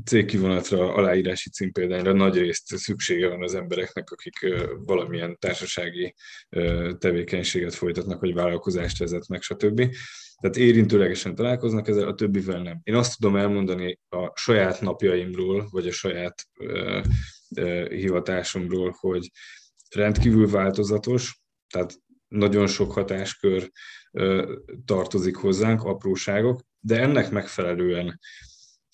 cégkivonatra, aláírási címpéldányra nagy részt szüksége van az embereknek, akik valamilyen társasági tevékenységet folytatnak, vagy vállalkozást vezetnek, stb. Tehát érintőlegesen találkoznak ezzel, a többivel nem. Én azt tudom elmondani a saját napjaimról, vagy a saját hivatásomról, hogy rendkívül változatos, tehát nagyon sok hatáskör tartozik hozzánk, apróságok, de ennek megfelelően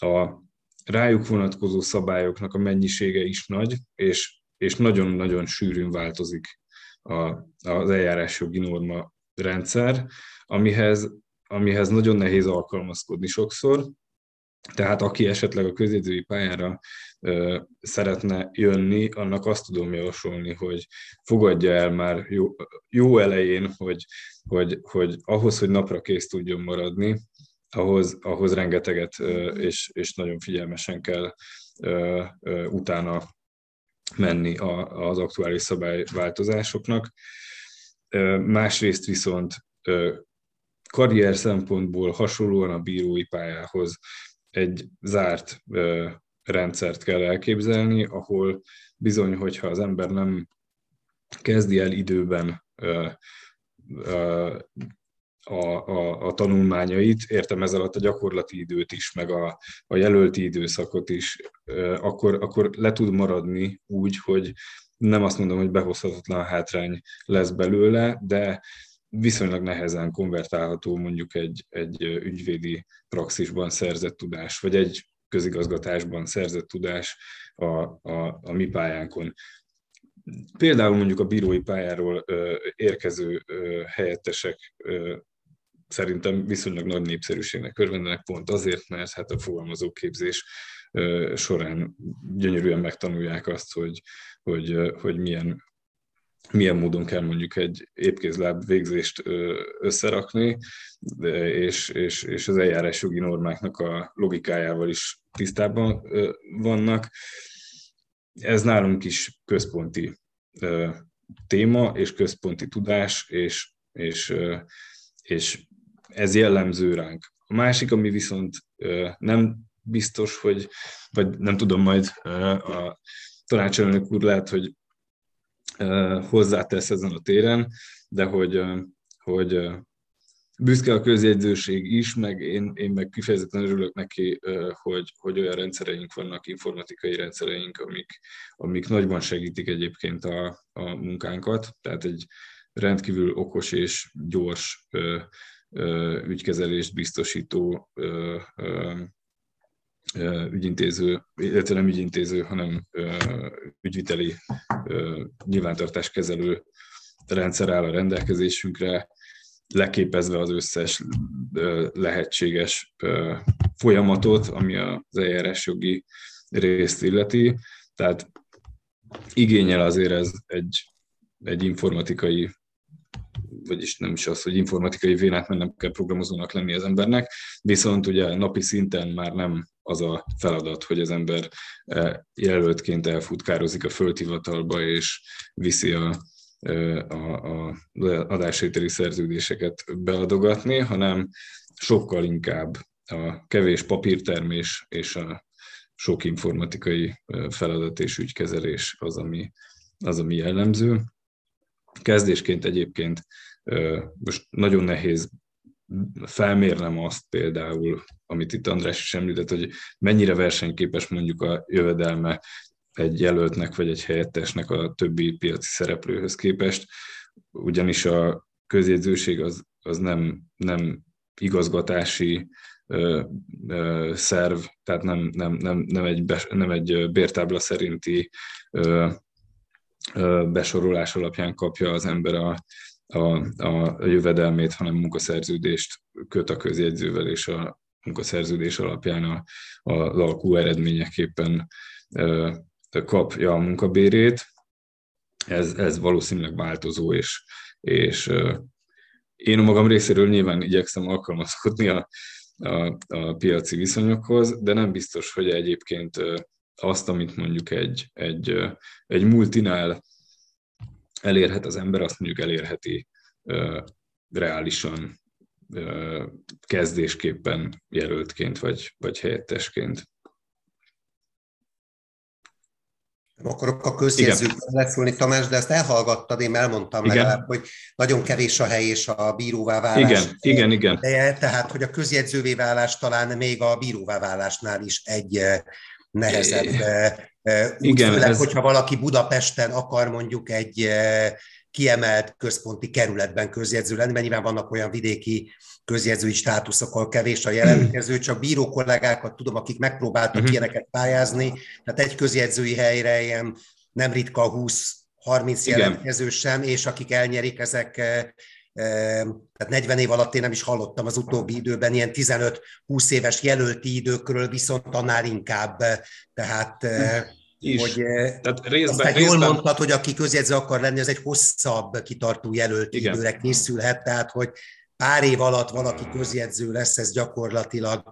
a rájuk vonatkozó szabályoknak a mennyisége is nagy, és, és nagyon-nagyon sűrűn változik a, az eljárásjogi norma rendszer, amihez amihez nagyon nehéz alkalmazkodni sokszor. Tehát aki esetleg a közjegyzői pályára ö, szeretne jönni, annak azt tudom javasolni, hogy fogadja el már jó, jó elején, hogy, hogy, hogy ahhoz, hogy napra kész tudjon maradni, ahhoz, ahhoz rengeteget és, és nagyon figyelmesen kell utána menni az aktuális szabályváltozásoknak. Másrészt viszont karrier szempontból hasonlóan a bírói pályához egy zárt rendszert kell elképzelni, ahol bizony, hogyha az ember nem kezdi el időben a, a, a tanulmányait, értem ez alatt a gyakorlati időt is, meg a, a jelölti időszakot is, akkor, akkor le tud maradni úgy, hogy nem azt mondom, hogy behozhatatlan hátrány lesz belőle, de viszonylag nehezen konvertálható mondjuk egy, egy ügyvédi praxisban szerzett tudás, vagy egy közigazgatásban szerzett tudás a, a, a mi pályánkon. Például mondjuk a bírói pályáról érkező helyettesek szerintem viszonylag nagy népszerűségnek örvendenek pont azért, mert hát a fogalmazóképzés során gyönyörűen megtanulják azt, hogy, hogy, hogy milyen milyen módon kell mondjuk egy épkézláb végzést összerakni, és, és, és az eljárás jogi normáknak a logikájával is tisztában vannak. Ez nálunk is központi téma és központi tudás, és, és, és ez jellemző ránk. A másik, ami viszont nem biztos, hogy, vagy nem tudom, majd a tanácselnök úr lehet, hogy hozzátesz ezen a téren, de hogy, hogy büszke a közjegyzőség is, meg én, én meg kifejezetten örülök neki, hogy, hogy olyan rendszereink vannak, informatikai rendszereink, amik, amik nagyban segítik egyébként a, a munkánkat. Tehát egy rendkívül okos és gyors ügykezelést biztosító ügyintéző, illetve nem ügyintéző, hanem ügyviteli nyilvántartáskezelő rendszer áll a rendelkezésünkre, leképezve az összes lehetséges folyamatot, ami az eljárás jogi részt illeti. Tehát igényel azért ez egy, egy informatikai vagyis nem is az, hogy informatikai vénát, mert nem kell programozónak lenni az embernek, viszont ugye napi szinten már nem az a feladat, hogy az ember eh, jelöltként elfutkározik a földhivatalba, és viszi a, eh, a, a adásvételi szerződéseket beadogatni, hanem sokkal inkább a kevés papírtermés és a sok informatikai eh, feladat és ügykezelés az, ami, az, ami jellemző. Kezdésként egyébként most nagyon nehéz felmérnem azt például, amit itt András is említett, hogy mennyire versenyképes mondjuk a jövedelme egy jelöltnek vagy egy helyettesnek a többi piaci szereplőhöz képest, ugyanis a közjegyzőség az, az nem, nem igazgatási ö, ö, szerv, tehát nem, nem, nem, nem, egy, be, nem egy bértábla szerinti ö, ö, besorolás alapján kapja az ember a, a, a jövedelmét, hanem munkaszerződést köt a közjegyzővel és a, munkaszerződés alapján a, a alkú eredményeképpen kapja a munkabérét. Ez, ez valószínűleg változó, és, és én a magam részéről nyilván igyekszem alkalmazkodni a, a, a piaci viszonyokhoz, de nem biztos, hogy egyébként azt, amit mondjuk egy, egy, egy multinál elérhet az ember, azt mondjuk elérheti reálisan kezdésképpen jelöltként vagy, vagy helyettesként. akarok a közjegyzőkre leszólni, Tamás, de ezt elhallgattad, én elmondtam igen. legalább, hogy nagyon kevés a hely és a bíróvá válás. Igen, igen, igen. De, tehát, hogy a közjegyzővé válás talán még a bíróvá válásnál is egy nehezebb út, igen, főleg, ez... hogyha valaki Budapesten akar mondjuk egy kiemelt központi kerületben közjegyző lenni, mert nyilván vannak olyan vidéki közjegyzői státuszok, ahol kevés a jelentkező, csak bíró kollégákat tudom, akik megpróbáltak uh-huh. ilyeneket pályázni, tehát egy közjegyzői helyre ilyen nem ritka 20-30 jelentkező sem, és akik elnyerik, ezek tehát 40 év alatt én nem is hallottam az utóbbi időben, ilyen 15-20 éves jelölti időkről viszont annál inkább, tehát is. Hogy, Tehát részben, aztán részben... jól mondtad, hogy aki közjegyző akar lenni, az egy hosszabb kitartó jelölti Igen. időre készülhet, tehát hogy pár év alatt valaki közjegyző lesz, ez gyakorlatilag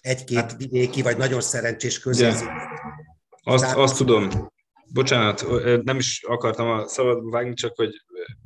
egy-két hát, vidéki, vagy nagyon szerencsés közjegyző. Azt, azt tudom, bocsánat, nem is akartam a szabadba vágni, csak hogy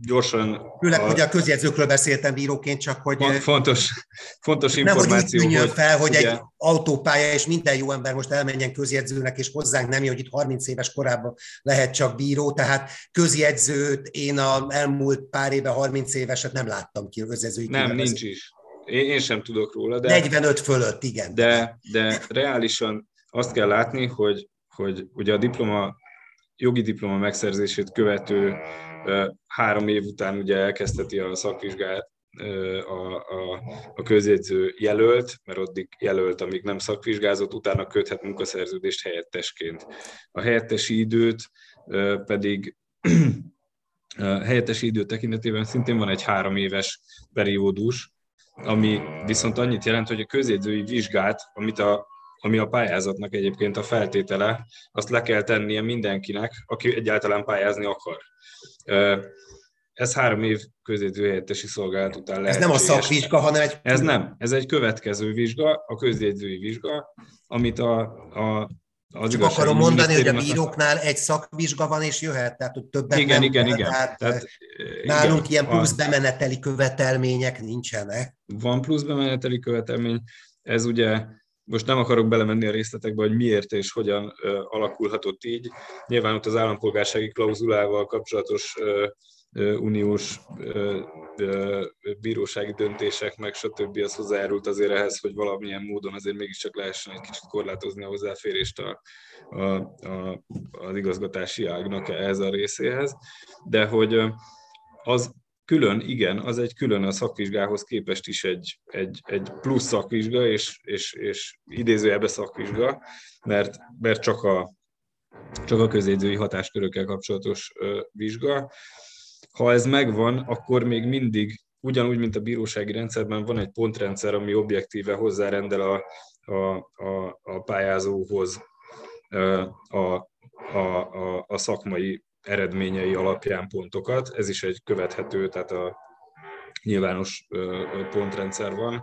gyorsan... Főleg, a... hogy a közjegyzőkről beszéltem bíróként, csak hogy... Fontos, fontos információ, nem, hogy, hogy fel, hogy ugye... egy autópálya, és minden jó ember most elmenjen közjegyzőnek, és hozzánk nem hogy itt 30 éves korában lehet csak bíró, tehát közjegyzőt én a elmúlt pár éve 30 éveset nem láttam ki a közjegyzői Nem, nincs is. Én, én sem tudok róla, de... 45 fölött, igen. De, de reálisan azt kell látni, hogy, hogy ugye a diploma jogi diploma megszerzését követő három év után ugye elkezdheti a szakvizsgát a, a, a közjegyző jelölt, mert addig jelölt, amíg nem szakvizsgázott, utána köthet munkaszerződést helyettesként. A helyettesi időt pedig helyettesi idő tekintetében szintén van egy három éves periódus, ami viszont annyit jelent, hogy a közjegyzői vizsgát, amit a ami a pályázatnak egyébként a feltétele, azt le kell tennie mindenkinek, aki egyáltalán pályázni akar. Ez három év közjegyzőhelyettesi szolgálat után lehet. Ez nem a szakvizsga, hanem egy... Ez nem, ez egy következő vizsga, a közjegyzői vizsga, amit a, a az Csak akarom mondani, hogy a bíróknál egy szakvizsga van, és jöhet, tehát hogy többet igen, nem igen, igen. Tehát, tehát, nálunk igen, ilyen plusz a... bemeneteli követelmények nincsenek. Van plusz bemeneteli követelmény, ez ugye most nem akarok belemenni a részletekbe, hogy miért és hogyan alakulhatott így. Nyilván ott az állampolgársági klauzulával kapcsolatos uniós bírósági döntések, meg stb. az hozzájárult azért ehhez, hogy valamilyen módon azért mégiscsak lehessen egy kicsit korlátozni a hozzáférést a, a, a, az igazgatási ágnak ehhez a részéhez, de hogy az külön, igen, az egy külön a szakvizsgához képest is egy, egy, egy plusz szakvizsga, és, és, és idézőjelbe szakvizsga, mert, mert csak a, csak a közjegyzői hatáskörökkel kapcsolatos vizsga. Ha ez megvan, akkor még mindig ugyanúgy, mint a bírósági rendszerben van egy pontrendszer, ami objektíve hozzárendel a, a, a, a pályázóhoz a, a, a, a szakmai eredményei alapján pontokat. Ez is egy követhető, tehát a nyilvános pontrendszer van,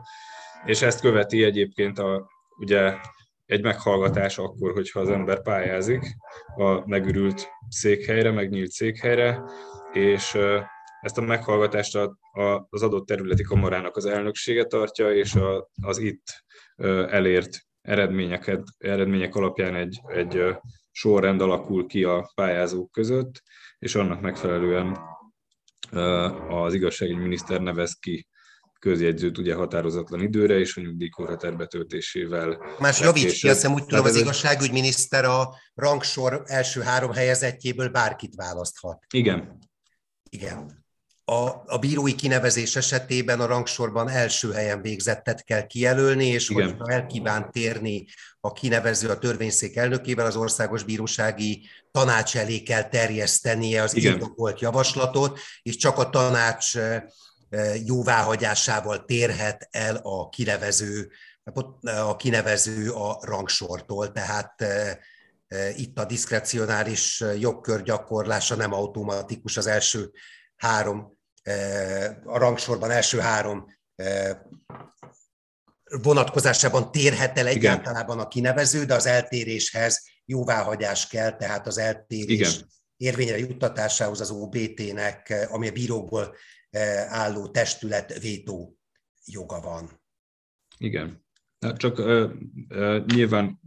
és ezt követi egyébként a, ugye egy meghallgatás akkor, hogyha az ember pályázik a megürült székhelyre, megnyílt székhelyre, és ezt a meghallgatást az adott területi kamarának az elnöksége tartja, és az itt elért eredményeket, eredmények alapján egy, egy sorrend alakul ki a pályázók között, és annak megfelelően az igazságügyi miniszter nevez ki közjegyzőt ugye határozatlan időre, és a nyugdíjkorhatár betöltésével. Más javíts ki, azt hiszem úgy tudom, az igazságügyminiszter a rangsor első három helyezettjéből bárkit választhat. Igen. Igen a, a bírói kinevezés esetében a rangsorban első helyen végzettet kell kijelölni, és Igen. hogyha el kíván térni a kinevező a törvényszék elnökével, az országos bírósági tanács elé kell terjesztenie az indokolt javaslatot, és csak a tanács jóváhagyásával térhet el a kinevező a kinevező a rangsortól, tehát itt a diszkrecionális jogkör gyakorlása nem automatikus az első három, a rangsorban első három vonatkozásában térhet el egyáltalában a kinevező, de az eltéréshez jóváhagyás kell, tehát az eltérés Igen. érvényre juttatásához az OBT-nek, ami a bírókból álló testület vétó joga van. Igen. Csak uh, uh, nyilván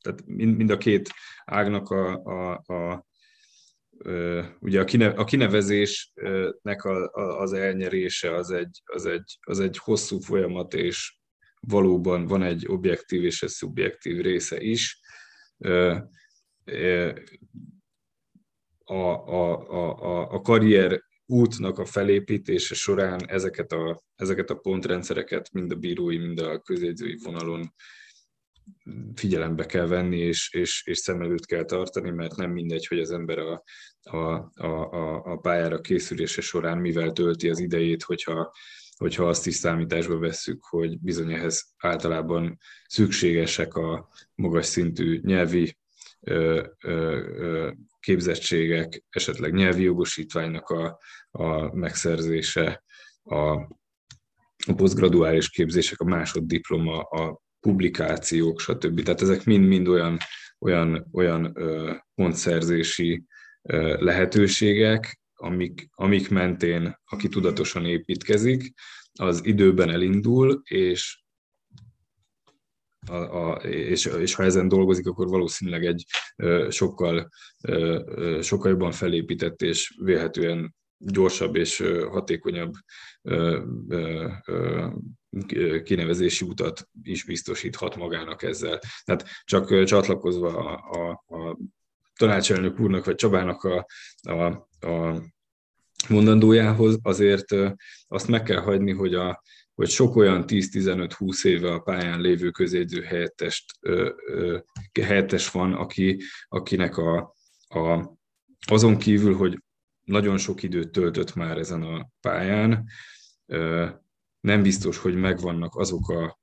tehát mind, mind a két ágnak a, a, a ugye a, kine, a kinevezésnek a, a, az elnyerése az egy, az, egy, az egy hosszú folyamat, és valóban van egy objektív és egy szubjektív része is. A, a, a, a karrier útnak a felépítése során ezeket a, ezeket a pontrendszereket mind a bírói, mind a közjegyzői vonalon figyelembe kell venni, és, és, és szem előtt kell tartani, mert nem mindegy, hogy az ember a, a, a, a pályára készülése során mivel tölti az idejét, hogyha, hogyha azt is számításba vesszük, hogy bizony ehhez általában szükségesek a magas szintű nyelvi ö, ö, ö, képzettségek, esetleg nyelvi jogosítványnak a, a megszerzése, a, a posztgraduális képzések, a másoddiploma, a publikációk, stb. Tehát ezek mind-mind olyan, olyan, olyan ö, pontszerzési ö, lehetőségek, amik, amik mentén, aki tudatosan építkezik, az időben elindul, és a, a, és, és ha ezen dolgozik, akkor valószínűleg egy ö, sokkal, ö, sokkal jobban felépített és vélhetően gyorsabb és hatékonyabb kinevezési utat is biztosíthat magának ezzel. Tehát csak csatlakozva a, a, a tanácselnök úrnak vagy Csabának a, a, a mondandójához, azért azt meg kell hagyni, hogy, a, hogy sok olyan 10-15-20 éve a pályán lévő közjegyző helyettest, helyettes van, aki, akinek a, a, azon kívül, hogy nagyon sok időt töltött már ezen a pályán, nem biztos, hogy megvannak azok a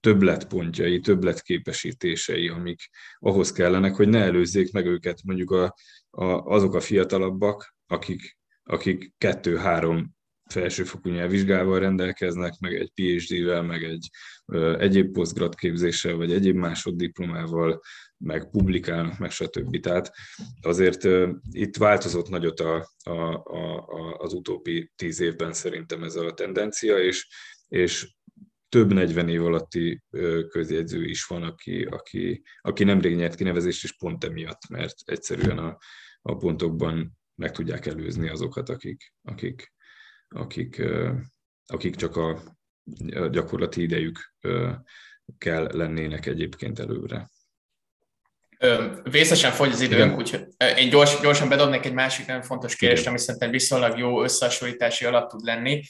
többletpontjai, többletképesítései, amik ahhoz kellenek, hogy ne előzzék meg őket mondjuk a, a, azok a fiatalabbak, akik, akik kettő-három felsőfokú nyelvvizsgával rendelkeznek, meg egy PhD-vel, meg egy ö, egyéb posztgrad képzéssel, vagy egyéb másoddiplomával, meg publikálnak, meg stb. Tehát azért ö, itt változott nagyot a, a, a, a, az utóbbi tíz évben szerintem ez a tendencia, és, és több 40 év alatti közjegyző is van, aki, aki, aki nemrég nyert kinevezést, és pont emiatt, mert egyszerűen a, a pontokban meg tudják előzni azokat, akik, akik akik, akik csak a gyakorlati idejük kell lennének egyébként előre. Vészesen fogy az időnk, úgyhogy én gyors, gyorsan bedobnék egy másik nagyon fontos kérdést, ami szerintem viszonylag jó összehasonlítási alap tud lenni.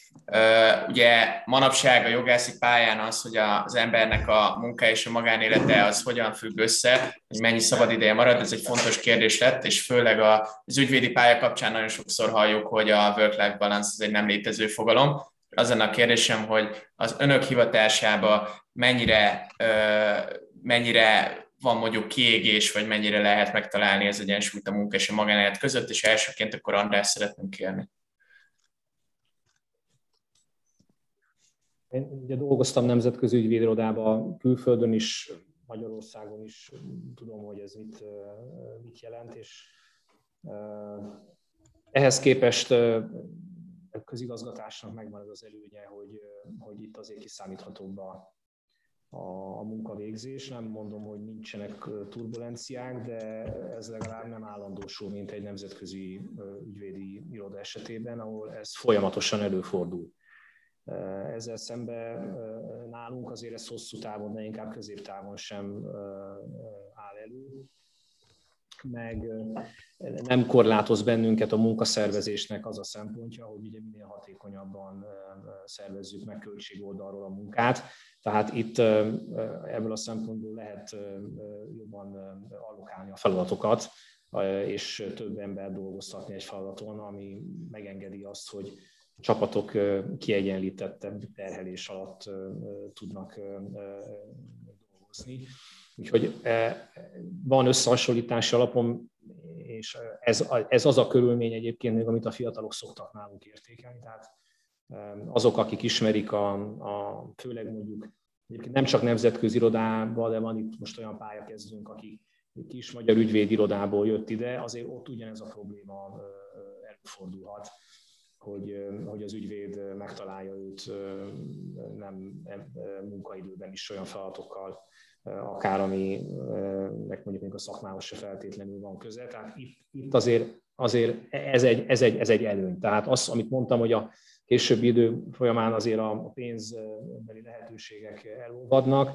Ugye manapság a jogászi pályán az, hogy az embernek a munka és a magánélete az hogyan függ össze, hogy mennyi szabad ideje marad, ez egy fontos kérdés lett, és főleg az ügyvédi pálya kapcsán nagyon sokszor halljuk, hogy a work-life balance az egy nem létező fogalom. Az a kérdésem, hogy az önök hivatásába mennyire, mennyire van mondjuk kiégés, vagy mennyire lehet megtalálni az egyensúlyt a munka és a magánélet között, és elsőként akkor András szeretném kérni. Én ugye dolgoztam nemzetközi ügyvédirodában, külföldön is, Magyarországon is, tudom, hogy ez mit, mit jelent, és ehhez képest a közigazgatásnak megvan ez az előnye, hogy, hogy itt azért kiszámíthatóbb a, a munkavégzés. Nem mondom, hogy nincsenek turbulenciák, de ez legalább nem állandósul, mint egy nemzetközi ügyvédi iroda esetében, ahol ez folyamatosan előfordul. Ezzel szemben nálunk azért ez hosszú távon, de inkább középtávon sem áll elő meg nem korlátoz bennünket a munkaszervezésnek az a szempontja, hogy ugye minél hatékonyabban szervezzük meg költség oldalról a munkát. Tehát itt ebből a szempontból lehet jobban allokálni a feladatokat, és több ember dolgoztatni egy feladaton, ami megengedi azt, hogy csapatok kiegyenlítettebb terhelés alatt tudnak dolgozni. Úgyhogy van összehasonlítási alapom, és ez, ez az a körülmény egyébként, amit a fiatalok szoktak nálunk értékelni. Tehát azok, akik ismerik a, a főleg mondjuk nem csak nemzetközi irodában, de van itt most olyan pályakezdőnk, aki kis magyar ügyvéd irodából jött ide, azért ott ugyanez a probléma előfordulhat, hogy, hogy az ügyvéd megtalálja őt nem, munkaidőben is olyan feladatokkal, akár aminek mondjuk a szakmához se feltétlenül van köze. Tehát itt, itt azért, azért ez, egy, ez, egy, ez egy előny. Tehát az, amit mondtam, hogy a későbbi idő folyamán azért a pénzbeli lehetőségek elolvadnak,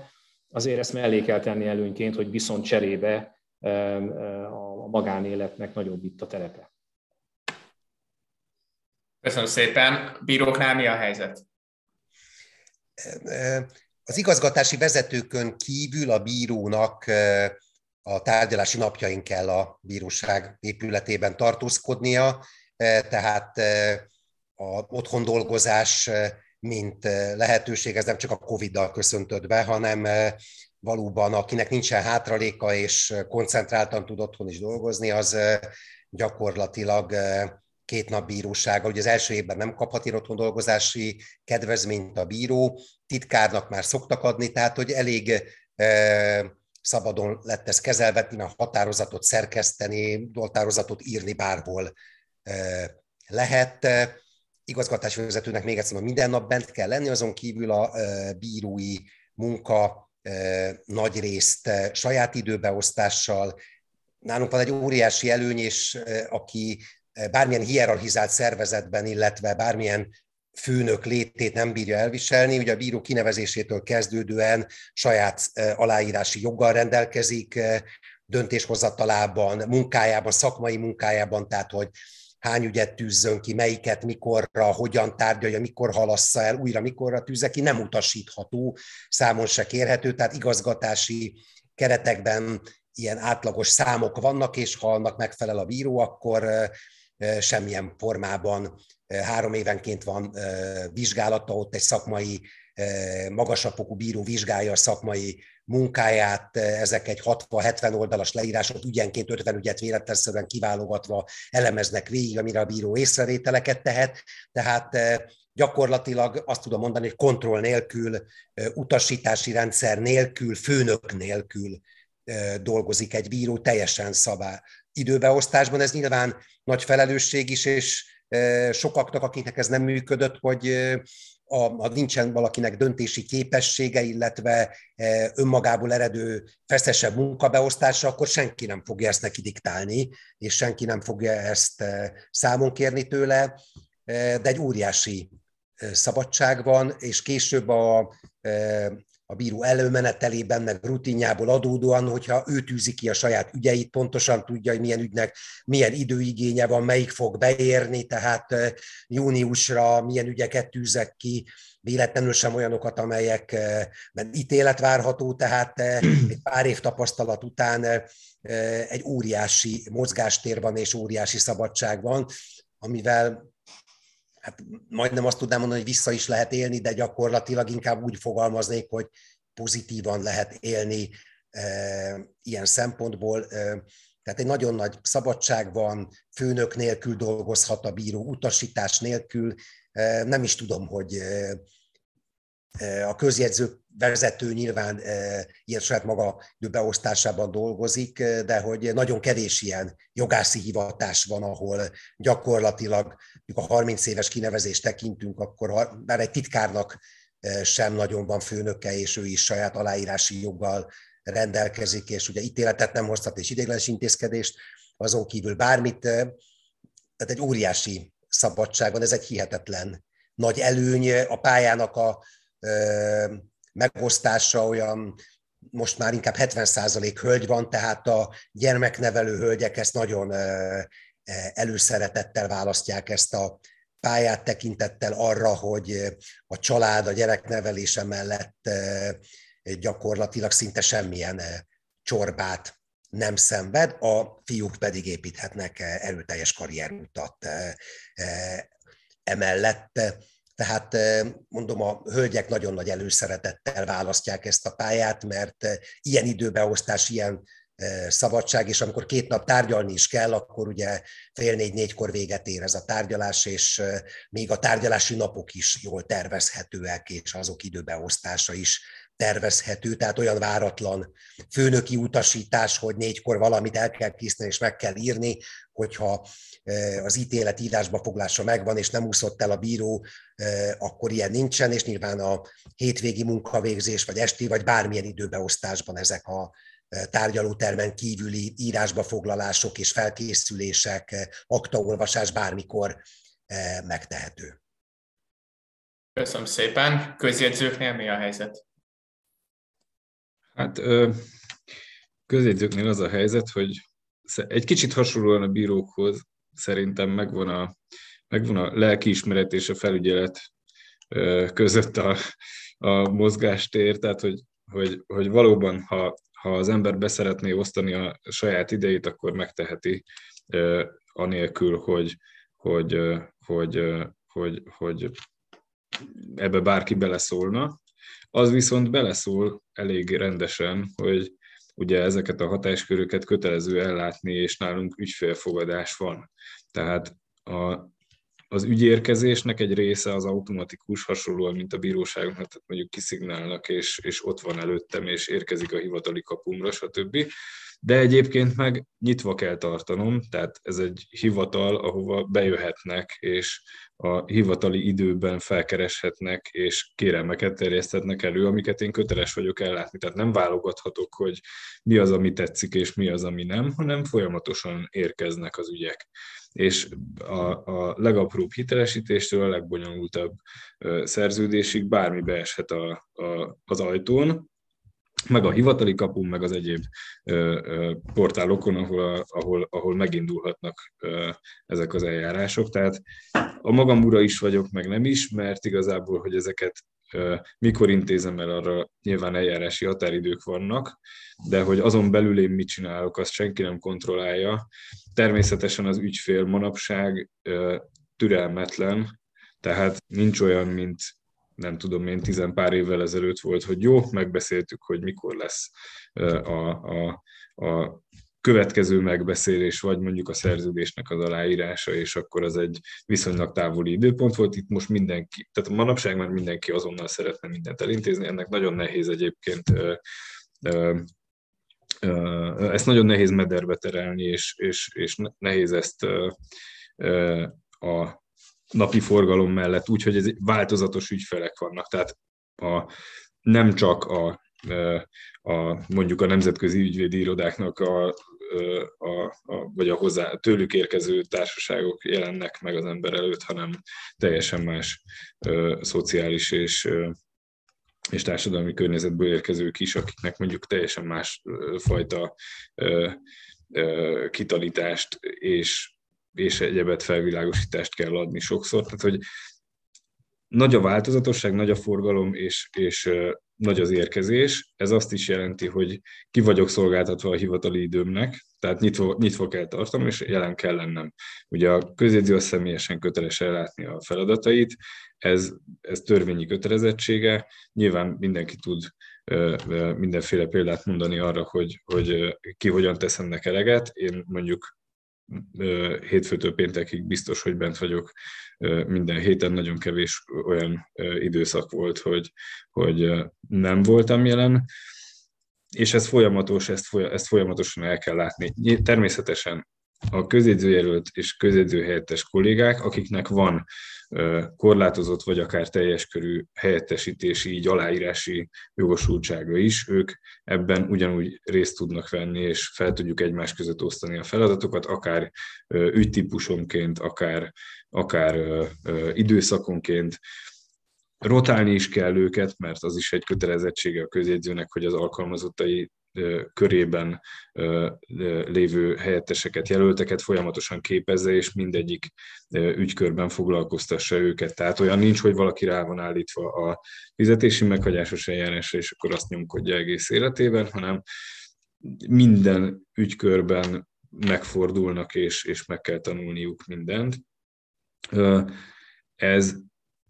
azért ezt mellé kell tenni előnyként, hogy viszont cserébe a magánéletnek nagyobb itt a terepe. Köszönöm szépen. Bíróknál mi a helyzet? Az igazgatási vezetőkön kívül a bírónak a tárgyalási napjain kell a bíróság épületében tartózkodnia, tehát a otthon dolgozás, mint lehetőség, ez nem csak a Covid-dal köszöntött be, hanem valóban akinek nincsen hátraléka és koncentráltan tud otthon is dolgozni, az gyakorlatilag két nap bírósága. Ugye az első évben nem kaphat otthon dolgozási kedvezményt a bíró, titkárnak már szoktak adni, tehát hogy elég szabadon lett ez kezelve, mert határozatot szerkeszteni, határozatot írni bárhol lehet igazgatási vezetőnek még egyszer minden nap bent kell lenni, azon kívül a bírói munka nagy részt saját időbeosztással. Nálunk van egy óriási előny, és aki bármilyen hierarchizált szervezetben, illetve bármilyen főnök létét nem bírja elviselni. Ugye a bíró kinevezésétől kezdődően saját aláírási joggal rendelkezik, döntéshozatalában, munkájában, szakmai munkájában, tehát hogy hány ügyet tűzzön ki, melyiket, mikorra, hogyan tárgyalja, mikor halassza el, újra mikorra tűzze ki, nem utasítható, számon se kérhető, tehát igazgatási keretekben ilyen átlagos számok vannak, és ha annak megfelel a bíró, akkor semmilyen formában. Három évenként van vizsgálata, ott egy szakmai, magasabb fokú bíró vizsgálja a szakmai munkáját, ezek egy 60-70 oldalas leírások, ügyenként 50 ügyet véletlenszerűen kiválogatva elemeznek végig, amire a bíró észrevételeket tehet, tehát gyakorlatilag azt tudom mondani, hogy kontroll nélkül, utasítási rendszer nélkül, főnök nélkül dolgozik egy bíró teljesen szabá időbeosztásban. Ez nyilván nagy felelősség is, és sokaknak, akiknek ez nem működött, hogy a, a nincsen valakinek döntési képessége, illetve e, önmagából eredő feszesebb munkabeosztása, akkor senki nem fogja ezt neki diktálni, és senki nem fogja ezt e, számon kérni tőle, e, de egy óriási szabadság van, és később a a bíró előmenetelében, meg rutinjából adódóan, hogyha ő tűzi ki a saját ügyeit, pontosan tudja, hogy milyen ügynek milyen időigénye van, melyik fog beérni, tehát júniusra milyen ügyeket tűzek ki, véletlenül sem olyanokat, amelyekben ítélet várható, tehát egy pár év tapasztalat után egy óriási mozgástér van és óriási szabadság van, amivel hát majdnem azt tudnám mondani, hogy vissza is lehet élni, de gyakorlatilag inkább úgy fogalmaznék, hogy pozitívan lehet élni e, ilyen szempontból. E, tehát egy nagyon nagy szabadság van, főnök nélkül dolgozhat a bíró, utasítás nélkül. E, nem is tudom, hogy e, a közjegyzők vezető nyilván e, ilyen saját maga beosztásában dolgozik, e, de hogy nagyon kevés ilyen jogászi hivatás van, ahol gyakorlatilag, a 30 éves kinevezést tekintünk, akkor már egy titkárnak e, sem nagyon van főnöke, és ő is saját aláírási joggal rendelkezik, és ugye ítéletet nem hozhat, és ideiglenes intézkedést, azon kívül bármit, tehát egy óriási szabadság van, ez egy hihetetlen nagy előny. A pályának a megosztása olyan most már inkább 70% hölgy van, tehát a gyermeknevelő hölgyek ezt nagyon előszeretettel választják ezt a pályát tekintettel arra, hogy a család, a gyereknevelése mellett gyakorlatilag szinte semmilyen csorbát nem szenved, a fiúk pedig építhetnek erőteljes karrierutat emellett. Tehát mondom, a hölgyek nagyon nagy előszeretettel választják ezt a pályát, mert ilyen időbeosztás, ilyen szabadság, és amikor két nap tárgyalni is kell, akkor ugye fél négy-négykor véget ér ez a tárgyalás, és még a tárgyalási napok is jól tervezhetőek, és azok időbeosztása is tervezhető, tehát olyan váratlan főnöki utasítás, hogy négykor valamit el kell készíteni és meg kell írni, hogyha az ítélet írásba foglása megvan, és nem úszott el a bíró, akkor ilyen nincsen, és nyilván a hétvégi munkavégzés, vagy esti, vagy bármilyen időbeosztásban ezek a tárgyalótermen kívüli írásba foglalások és felkészülések, aktaolvasás bármikor megtehető. Köszönöm szépen. Közjegyzőknél mi a helyzet? Hát közjegyzőknél az a helyzet, hogy egy kicsit hasonlóan a bírókhoz szerintem megvan a, megvan a lelkiismeret és a felügyelet között a, a mozgástér, tehát hogy, hogy, hogy valóban, ha, ha az ember beszeretné osztani a saját idejét, akkor megteheti anélkül, hogy, hogy, hogy, hogy, hogy ebbe bárki beleszólna. Az viszont beleszól elég rendesen, hogy ugye ezeket a hatásköröket kötelező ellátni, és nálunk ügyfélfogadás van. Tehát a, az ügyérkezésnek egy része az automatikus, hasonlóan, mint a bíróságoknak, tehát mondjuk kiszignálnak, és, és ott van előttem, és érkezik a hivatali kapumra, stb. De egyébként meg nyitva kell tartanom, tehát ez egy hivatal, ahova bejöhetnek, és a hivatali időben felkereshetnek, és kérelmeket terjeszthetnek elő, amiket én köteles vagyok ellátni. Tehát nem válogathatok, hogy mi az, ami tetszik, és mi az, ami nem, hanem folyamatosan érkeznek az ügyek. És a, a legapróbb hitelesítéstől a legbonyolultabb szerződésig bármi beeshet a, a, az ajtón, meg a hivatali kapun, meg az egyéb portálokon, ahol, ahol, ahol megindulhatnak ezek az eljárások. Tehát a magam ura is vagyok, meg nem is, mert igazából, hogy ezeket mikor intézem el, arra nyilván eljárási határidők vannak, de hogy azon belül én mit csinálok, azt senki nem kontrollálja. Természetesen az ügyfél manapság türelmetlen, tehát nincs olyan, mint nem tudom én, tizen pár évvel ezelőtt volt, hogy jó, megbeszéltük, hogy mikor lesz a, a, a következő megbeszélés, vagy mondjuk a szerződésnek az aláírása, és akkor az egy viszonylag távoli időpont volt. Itt most mindenki, tehát manapság már mindenki azonnal szeretne mindent elintézni, ennek nagyon nehéz egyébként ezt nagyon nehéz mederbe terelni, és, és, és nehéz ezt a napi forgalom mellett, úgyhogy ez változatos ügyfelek vannak. Tehát a, nem csak a, a, mondjuk a nemzetközi ügyvédi irodáknak a, a, a, vagy a hozzá tőlük érkező társaságok jelennek meg az ember előtt, hanem teljesen más ö, szociális és, ö, és társadalmi környezetből érkezők is, akiknek mondjuk teljesen más fajta ö, ö, kitalítást és és egyebet felvilágosítást kell adni sokszor. Tehát, hogy nagy a változatosság, nagy a forgalom, és, és nagy az érkezés. Ez azt is jelenti, hogy ki vagyok szolgáltatva a hivatali időmnek, tehát nyitva, nyitva kell tartanom, és jelen kell lennem. Ugye a közjegyző az személyesen köteles ellátni a feladatait, ez, ez törvényi kötelezettsége. Nyilván mindenki tud mindenféle példát mondani arra, hogy, hogy ki hogyan tesz ennek eleget. Én mondjuk hétfőtől péntekig biztos, hogy bent vagyok minden héten, nagyon kevés olyan időszak volt, hogy, hogy nem voltam jelen, és ez folyamatos, ezt, ezt folyamatosan el kell látni. Természetesen a közjegyzőjelölt és közjegyzőhelyettes kollégák, akiknek van korlátozott vagy akár teljes körű helyettesítési, így aláírási jogosultsága is, ők ebben ugyanúgy részt tudnak venni, és fel tudjuk egymás között osztani a feladatokat, akár ügytípusonként, akár, akár időszakonként, rotálni is kell őket, mert az is egy kötelezettsége a közjegyzőnek, hogy az alkalmazottai körében lévő helyetteseket, jelölteket folyamatosan képezze, és mindegyik ügykörben foglalkoztassa őket. Tehát olyan nincs, hogy valaki rá van állítva a fizetési meghagyásos eljárásra, és akkor azt nyomkodja egész életében, hanem minden ügykörben megfordulnak, és, és meg kell tanulniuk mindent. ez,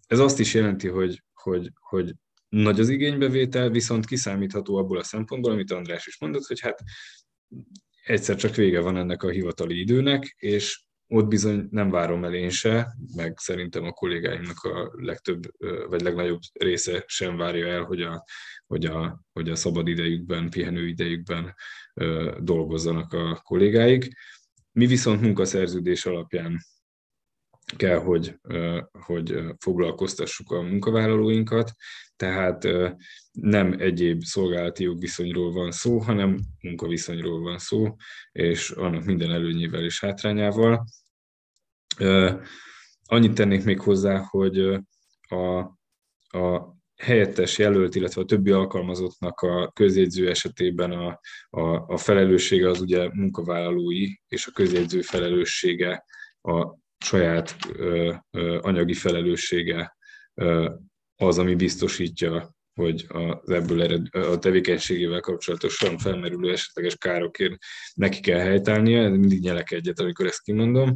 ez azt is jelenti, hogy, hogy, hogy nagy az igénybevétel, viszont kiszámítható abból a szempontból, amit András is mondott, hogy hát egyszer csak vége van ennek a hivatali időnek, és ott bizony nem várom el én se, meg szerintem a kollégáimnak a legtöbb, vagy legnagyobb része sem várja el, hogy a, hogy a, hogy a szabad idejükben, pihenő idejükben dolgozzanak a kollégáik. Mi viszont munkaszerződés alapján kell, hogy, hogy foglalkoztassuk a munkavállalóinkat, tehát nem egyéb szolgálati jogviszonyról van szó, hanem munkaviszonyról van szó, és annak minden előnyével és hátrányával. Annyit tennék még hozzá, hogy a, a helyettes jelölt, illetve a többi alkalmazottnak a közjegyző esetében a, a, a felelőssége az ugye munkavállalói, és a közjegyző felelőssége a saját anyagi felelőssége az, ami biztosítja, hogy az ebből ered, a tevékenységével kapcsolatosan felmerülő esetleges károkért neki kell helytállnia, mindig nyelek egyet, amikor ezt kimondom.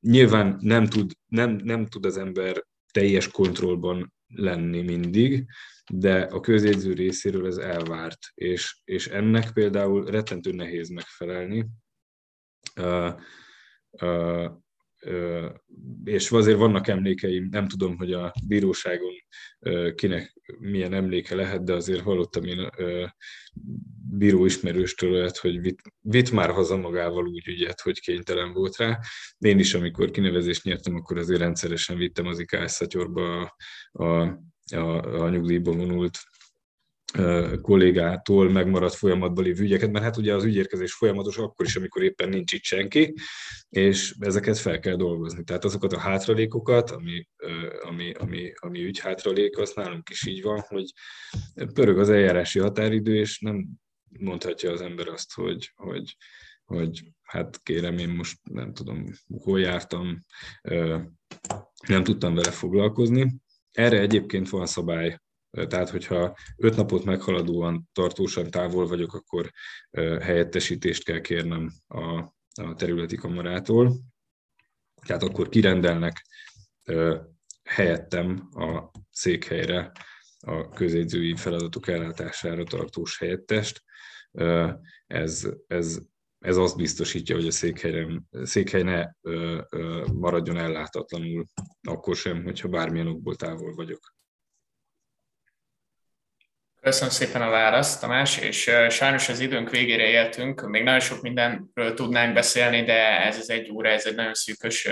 Nyilván nem tud, nem, nem tud az ember teljes kontrollban lenni mindig, de a közjegyző részéről ez elvárt, és, és ennek például rettentő nehéz megfelelni. Uh, uh, és azért vannak emlékeim, nem tudom, hogy a bíróságon kinek milyen emléke lehet, de azért hallottam én bíró ismerőstől olyat, hogy vitt, vitt már haza magával úgy ügyet, hogy kénytelen volt rá. Én is, amikor kinevezést nyertem, akkor azért rendszeresen vittem az IKS szatyorba a, a, a, a nyugdíjba vonult kollégától megmaradt folyamatban lévő ügyeket, mert hát ugye az ügyérkezés folyamatos akkor is, amikor éppen nincs itt senki, és ezeket fel kell dolgozni. Tehát azokat a hátralékokat, ami, ami, ami, ami ügyhátralék, az nálunk is így van, hogy pörög az eljárási határidő, és nem mondhatja az ember azt, hogy, hogy, hogy hát kérem, én most nem tudom, hol jártam, nem tudtam vele foglalkozni. Erre egyébként van szabály tehát, hogyha öt napot meghaladóan tartósan távol vagyok, akkor helyettesítést kell kérnem a, a területi kamarától. Tehát akkor kirendelnek helyettem a székhelyre a közjegyzői feladatok ellátására tartós helyettest. Ez, ez, ez azt biztosítja, hogy a székhely, székhely ne maradjon ellátatlanul, akkor sem, hogyha bármilyen okból távol vagyok. Köszönöm szépen a választ, Tamás, és sajnos az időnk végére értünk, még nagyon sok mindenről tudnánk beszélni, de ez az egy óra, ez egy nagyon szűkös,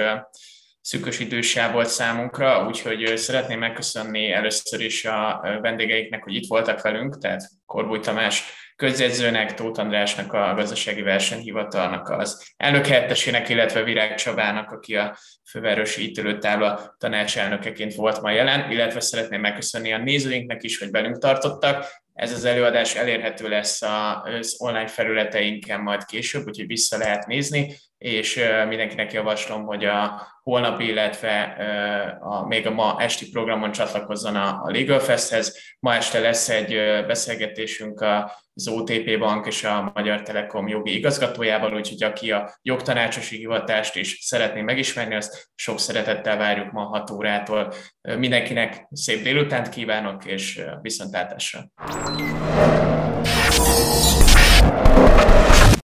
szűkös idősáv volt számunkra, úgyhogy szeretném megköszönni először is a vendégeiknek, hogy itt voltak velünk, tehát Korbúj Tamás közjegyzőnek, Tóth Andrásnak, a gazdasági versenyhivatalnak, az elnök helyettesének, illetve Virág Csabának, aki a fővárosi ítélőtábla tanácselnökeként volt ma jelen, illetve szeretném megköszönni a nézőinknek is, hogy velünk tartottak. Ez az előadás elérhető lesz az online felületeinken majd később, úgyhogy vissza lehet nézni, és mindenkinek javaslom, hogy a holnap, illetve a, még a ma esti programon csatlakozzon a, a Legal Festhez. Ma este lesz egy beszélgetésünk az OTP Bank és a Magyar Telekom jogi igazgatójával, úgyhogy aki a jogtanácsosi hivatást is szeretné megismerni, azt sok szeretettel várjuk ma 6 órától. Mindenkinek szép délutánt kívánok, és viszontlátásra!